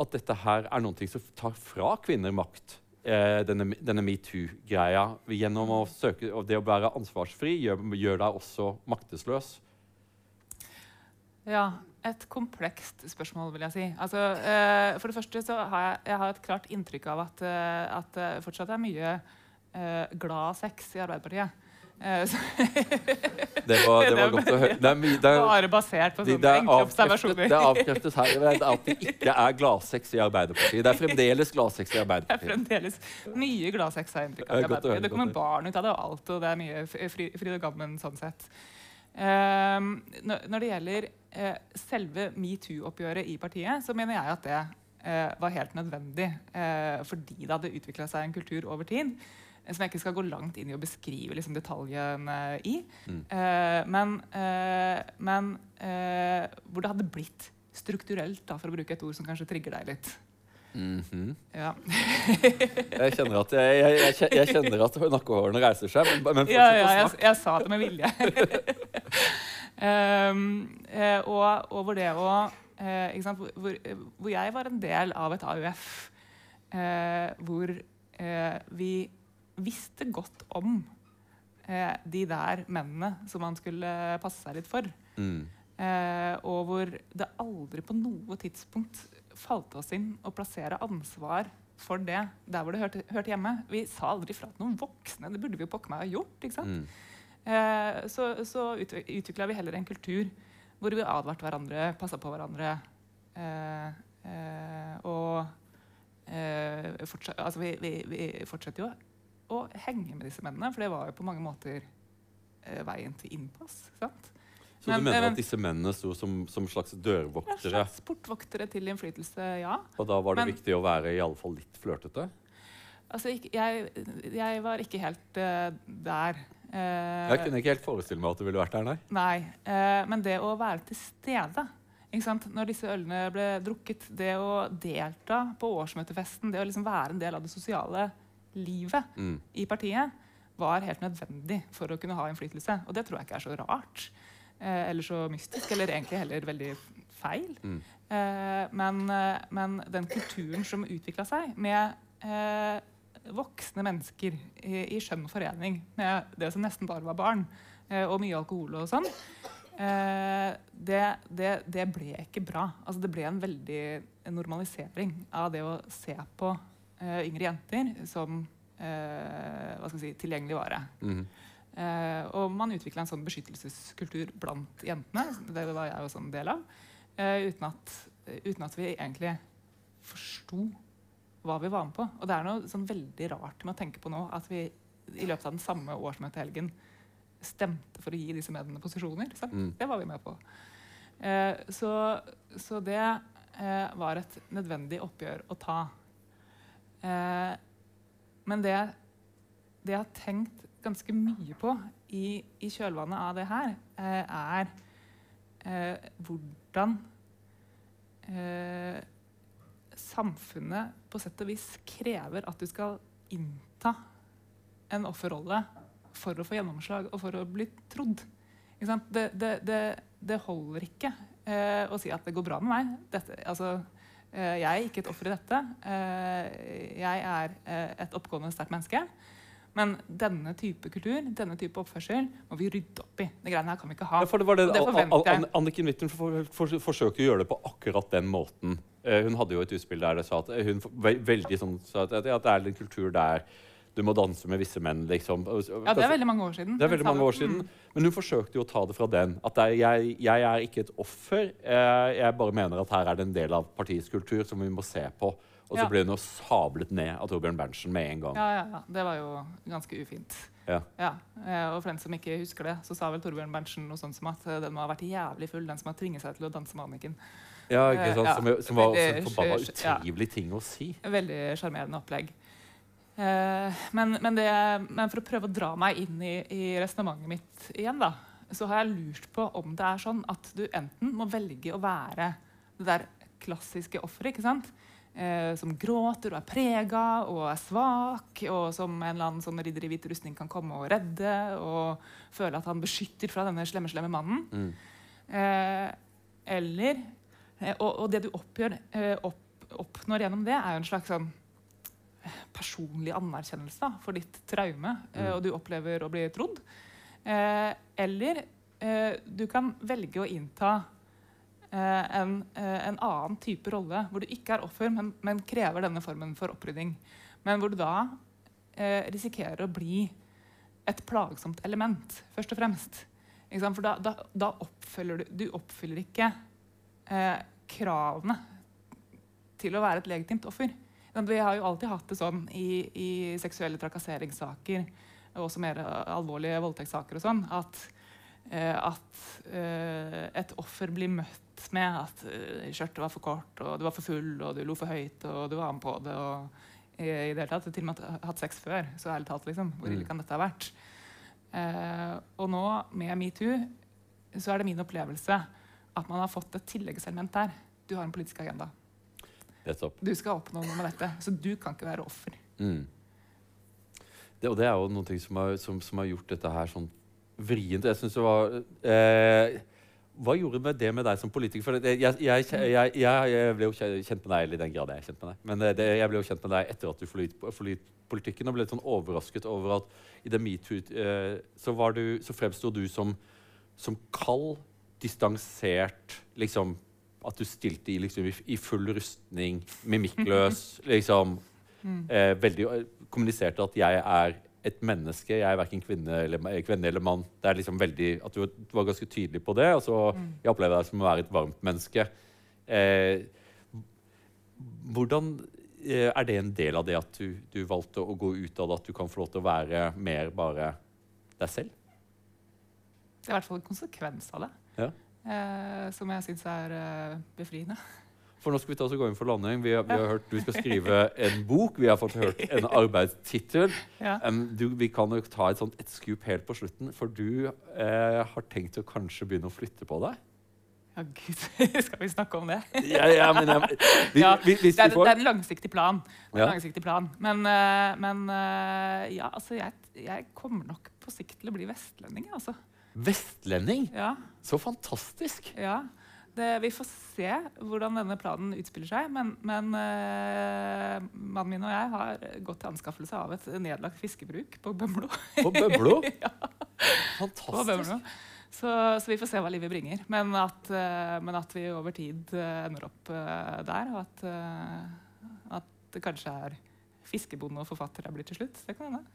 [SPEAKER 1] at dette her er noe som tar fra kvinner makt. Eh, denne denne metoo-greia. Gjennom å søke, det å være ansvarsfri gjør, gjør deg også maktesløs.
[SPEAKER 2] Ja, et komplekst spørsmål, vil jeg si. Altså, eh, for det første så har jeg, jeg har et klart inntrykk av at, eh, det fortsatt er mye eh, glad sex i Arbeiderpartiet. Eh,
[SPEAKER 1] Det var, det var godt å høre. Det er, mye- det er,
[SPEAKER 2] bare basert på sånne enkle observasjoner.
[SPEAKER 1] det er avkreftet her at det ikke er gladsex i Arbeiderpartiet. Det er fremdeles gladsex i
[SPEAKER 2] Det er
[SPEAKER 1] Arbeiderpartiet.
[SPEAKER 2] fremdeles mye gladsex inntrykk
[SPEAKER 1] Det er
[SPEAKER 2] av. i
[SPEAKER 1] godt å høre,
[SPEAKER 2] Arbeiderpartiet. Det kommer barn ut av det og alt, og det er mye fryd og gammen sånn sett. Um, når, det gjelder uh, selve metoo-oppgjøret i partiet, så mener jeg at det uh, var helt nødvendig. Uh, fordi det hadde utvikla seg en kultur over tid som jeg ikke skal gå langt inn i å beskrive liksom, detaljene i.
[SPEAKER 1] Mm.
[SPEAKER 2] Uh, men uh, men uh, hvor det hadde blitt strukturelt, da, for å bruke et ord som kanskje trigger deg litt.
[SPEAKER 1] Mhm.
[SPEAKER 2] Ja.
[SPEAKER 1] Jeg kjenner at, jeg, jeg, jeg, kjenner at nakkehårene reiser seg. Men, men
[SPEAKER 2] ja,
[SPEAKER 1] fortsett
[SPEAKER 2] ja
[SPEAKER 1] å
[SPEAKER 2] jeg,
[SPEAKER 1] snakke.
[SPEAKER 2] jeg sa det med vilje. um, og, og hvor det å eh, hvor, hvor, jeg var en del av et AUF eh, hvor eh, vi visste godt om eh, de der mennene som man skulle passe seg litt for.
[SPEAKER 1] Mm.
[SPEAKER 2] Eh, og hvor det aldri på noe tidspunkt falt oss inn å plassere ansvar for det der hvor det hørte, hørte hjemme. Vi sa aldri fra til noen voksne. Det burde vi jo pokker meg ha gjort. ikke sant?
[SPEAKER 1] Mm.
[SPEAKER 2] Eh, så så utvikla vi heller en kultur hvor vi advarte hverandre, passa på hverandre. Eh, eh, og eh, fortsatt, altså vi, vi, vi fortsetter jo å henge med disse mennene, for det var jo på mange måter eh, veien til innpass. sant?
[SPEAKER 1] Så
[SPEAKER 2] Men-
[SPEAKER 1] du mener
[SPEAKER 2] men-
[SPEAKER 1] at disse mennene sto som, som slags
[SPEAKER 2] Ja,
[SPEAKER 1] dørvoktere,
[SPEAKER 2] slags portvoktere til innflytelse, ja.
[SPEAKER 1] og da var det
[SPEAKER 2] Men-
[SPEAKER 1] viktig å være i alle fall litt flørtete?
[SPEAKER 2] Altså, jeg, jeg var ikke helt uh, der. Uh,
[SPEAKER 1] Jeg kunne ikke helt forestille meg at du ville vært der, nei.
[SPEAKER 2] Nei. uh, men det å være til stede ikke sant? Når disse ølene ble drukket, det å delta på årsmøtefesten, det å liksom være en del av det sosiale livet
[SPEAKER 1] Mm.
[SPEAKER 2] i partiet, var helt nødvendig for å kunne ha innflytelse. Og det tror jeg ikke er så rart. Eh, eller så mystisk, eller egentlig heller veldig feil.
[SPEAKER 1] Mm.
[SPEAKER 2] Eh, men, eh, men den kulturen som utvikla seg med eh, voksne mennesker i, i skjønn forening med det som nesten bare var barn, eh, og mye alkohol og sånn, eh, det, det, det ble ikke bra. Altså, det ble en veldig normalisering av det å se på yngre jenter som eh, hva skal jeg si, tilgjengelig vare. Eh, og man utvikla en sånn beskyttelseskultur blant jentene. Det var jeg også en del av. eh, uten, at, uten at vi egentlig forsto hva vi var med på. Og det er noe sånn veldig rart med å tenke på nå at vi i løpet av den samme årsmøtehelgen stemte for å gi disse mediene posisjoner.
[SPEAKER 1] Mm.
[SPEAKER 2] Det var vi med på. Eh, så, så det eh, var et nødvendig oppgjør å ta. Eh, men det, det jeg har tenkt ganske mye på i, i kjølvannet av det her, eh, er eh, hvordan eh, samfunnet på sett og vis krever at du skal innta en offerrolle for å få gjennomslag og for å bli trodd. Det, det, det, holder ikke eh, å si at det går bra med meg. Dette, altså, jeg er ikke et offer i dette. Eh, jeg er eh, et oppgående, sterkt menneske. Men denne type kultur, denne type oppførsel, må vi rydde opp i. Det greiene her kan vi ikke ha.
[SPEAKER 1] Ja, for det var det,
[SPEAKER 2] det
[SPEAKER 1] An- An- Anniken Huitfeldt for, for, forsøker å gjøre det på akkurat den måten. Eh, hun hadde jo et utspill der det sa at hun veldig sånn, sa at, at det er en kultur der du må danse med visse menn, liksom.
[SPEAKER 2] Ja, det er veldig mange år siden.
[SPEAKER 1] Det er veldig mange år siden. Men hun forsøkte jo å ta det fra den. At er, jeg, jeg er ikke et offer. Eh, jeg bare mener at her er det en del av partiets kultur som vi må se på. Og så
[SPEAKER 2] Ja.
[SPEAKER 1] ble hun jo sablet ned av Torbjørn Berntsen med en gang.
[SPEAKER 2] Ja, ja, ja. Det var jo ganske ufint.
[SPEAKER 1] Ja.
[SPEAKER 2] Ja, eh, og for den som ikke husker det, så sa vel Torbjørn Berntsen noe sånt som at eh, den må ha vært jævlig full, den som har tvinget seg til å danse med Anniken.
[SPEAKER 1] Ja, ikke sant?
[SPEAKER 2] Ja.
[SPEAKER 1] Som, som var også en forbanna utrivelig ting å si.
[SPEAKER 2] Veldig sjarmerende opplegg. Eh, men, men, det, men for å prøve å dra meg inn i, i resonnementet mitt igjen, da, så har jeg lurt på om det er sånn at du enten må velge å være det der klassiske offeret, ikke sant? Eh, som gråter og er prega og er svak, og som en eller annen sånn ridder i hvit rustning kan komme og redde, og føle at han beskytter fra denne slemme, slemme mannen.
[SPEAKER 1] Mm.
[SPEAKER 2] Eh, eller eh, og, og det du oppgjør, eh, opp, oppnår gjennom det, er jo en slags sånn personlig anerkjennelse da, for ditt traume, eh,
[SPEAKER 1] Mm.
[SPEAKER 2] og du opplever å bli trodd. Eh, eller eh, du kan velge å innta eh, en, eh, en annen type rolle, hvor du ikke er offer, men, men krever denne formen for opprydding. Men hvor du da eh, risikerer å bli et plagsomt element, først og fremst. For da, da, da oppfyller du Du oppfyller ikke kravene til å være et legitimt offer. Sant? Vi har jo alltid hatt det sånn i, i seksuelle trakasseringssaker og også mer alvorlige voldtektssaker og sånn, at, eh, at eh, et offer blir møtt med at eh, skjørtet var for kort, og du var for full, og du lo for høyt, og du var med på det. og i, i det hele tatt, til og med hatt- sex før. Så ærlig talt, liksom. Hvor ille
[SPEAKER 1] Mm.
[SPEAKER 2] kan dette ha vært? Eh, og nå, med metoo, så er det min opplevelse at man har fått et tilleggselement der. Du har en politisk agenda. Du skal oppnå noe med dette. Så du kan ikke være offer.
[SPEAKER 1] Mm. Det, og det er jo noe som har, som, som har gjort dette her sånn vrient. Jeg syns det var eh, Hva gjorde det med deg som politiker? For jeg, jeg, jeg, jeg, ble jo kjent med deg, eller i den grad jeg er kjent med deg. Men eh, det, jeg ble jo kjent med deg etter at du forlot forlot politikken, og ble litt sånn overrasket over at i det metoo eh, så, var du- så fremsto du som, som kald, distansert liksom, At du stilte i, liksom, i, full rustning, mimikkløs, liksom. Eh, veldig, eh, kommuniserte at 'jeg er et menneske, jeg er verken kvinne eller, kvinne eller mann'. Det er liksom veldig, At du, du var ganske tydelig på det. Altså, så jeg opplever deg som å være et varmt menneske. Eh, hvordan eh, er det en del av det at du, du valgte å gå ut av det, at du kan få lov til å være mer bare deg selv?
[SPEAKER 2] Det er i hvert fall en konsekvens av det.
[SPEAKER 1] Ja.
[SPEAKER 2] Eh, som jeg syns er eh, befriende.
[SPEAKER 1] For nå skal vi ta oss og gå inn for landing. Vi har, vi har hørt Du skal skrive en bok. Vi har fått hørt en arbeidstittel.
[SPEAKER 2] Ja.
[SPEAKER 1] Um, du, vi kan jo ta et, sånt, et skup helt på slutten, for du eh, har tenkt å kanskje begynne å flytte på deg?
[SPEAKER 2] Ja, gud, skal vi snakke om det?
[SPEAKER 1] Ja, ja, men ja, vi,
[SPEAKER 2] Ja,
[SPEAKER 1] vi, hvis
[SPEAKER 2] det, er,
[SPEAKER 1] vi
[SPEAKER 2] det er en langsiktig plan. En langsiktig plan. Men, eh, men eh, ja, altså, jeg, jeg kommer nok på sikt til å bli vestlending. Altså.
[SPEAKER 1] Vestlending!
[SPEAKER 2] Ja,
[SPEAKER 1] Så fantastisk!
[SPEAKER 2] ja. Det, vi får se hvordan denne planen utspiller seg. Men, men uh, mannen min og jeg har gått til anskaffelse av et nedlagt fiskebruk på Bømlo.
[SPEAKER 1] På Bømlo!
[SPEAKER 2] ja.
[SPEAKER 1] Fantastisk.
[SPEAKER 2] Bømlo. Så, så vi får se hva livet bringer. Men at, uh, men at vi over tid uh, ender opp der, og at, at det kanskje er fiskebonde og forfatter jeg blir til slutt. Det kan hende.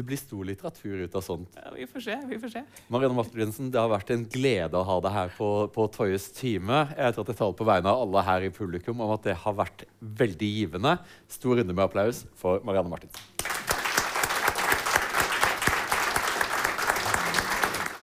[SPEAKER 1] Det blir stor litteratur ut av sånt.
[SPEAKER 2] Ja, vi får se. vi får se.
[SPEAKER 1] Marianne Martinsen, det har vært en glede å ha deg her på, på Toyes time. Jeg tror at jeg taler på vegne av alle her i publikum om at det har vært veldig givende. Stor runde med applaus for Marianne Martinsen.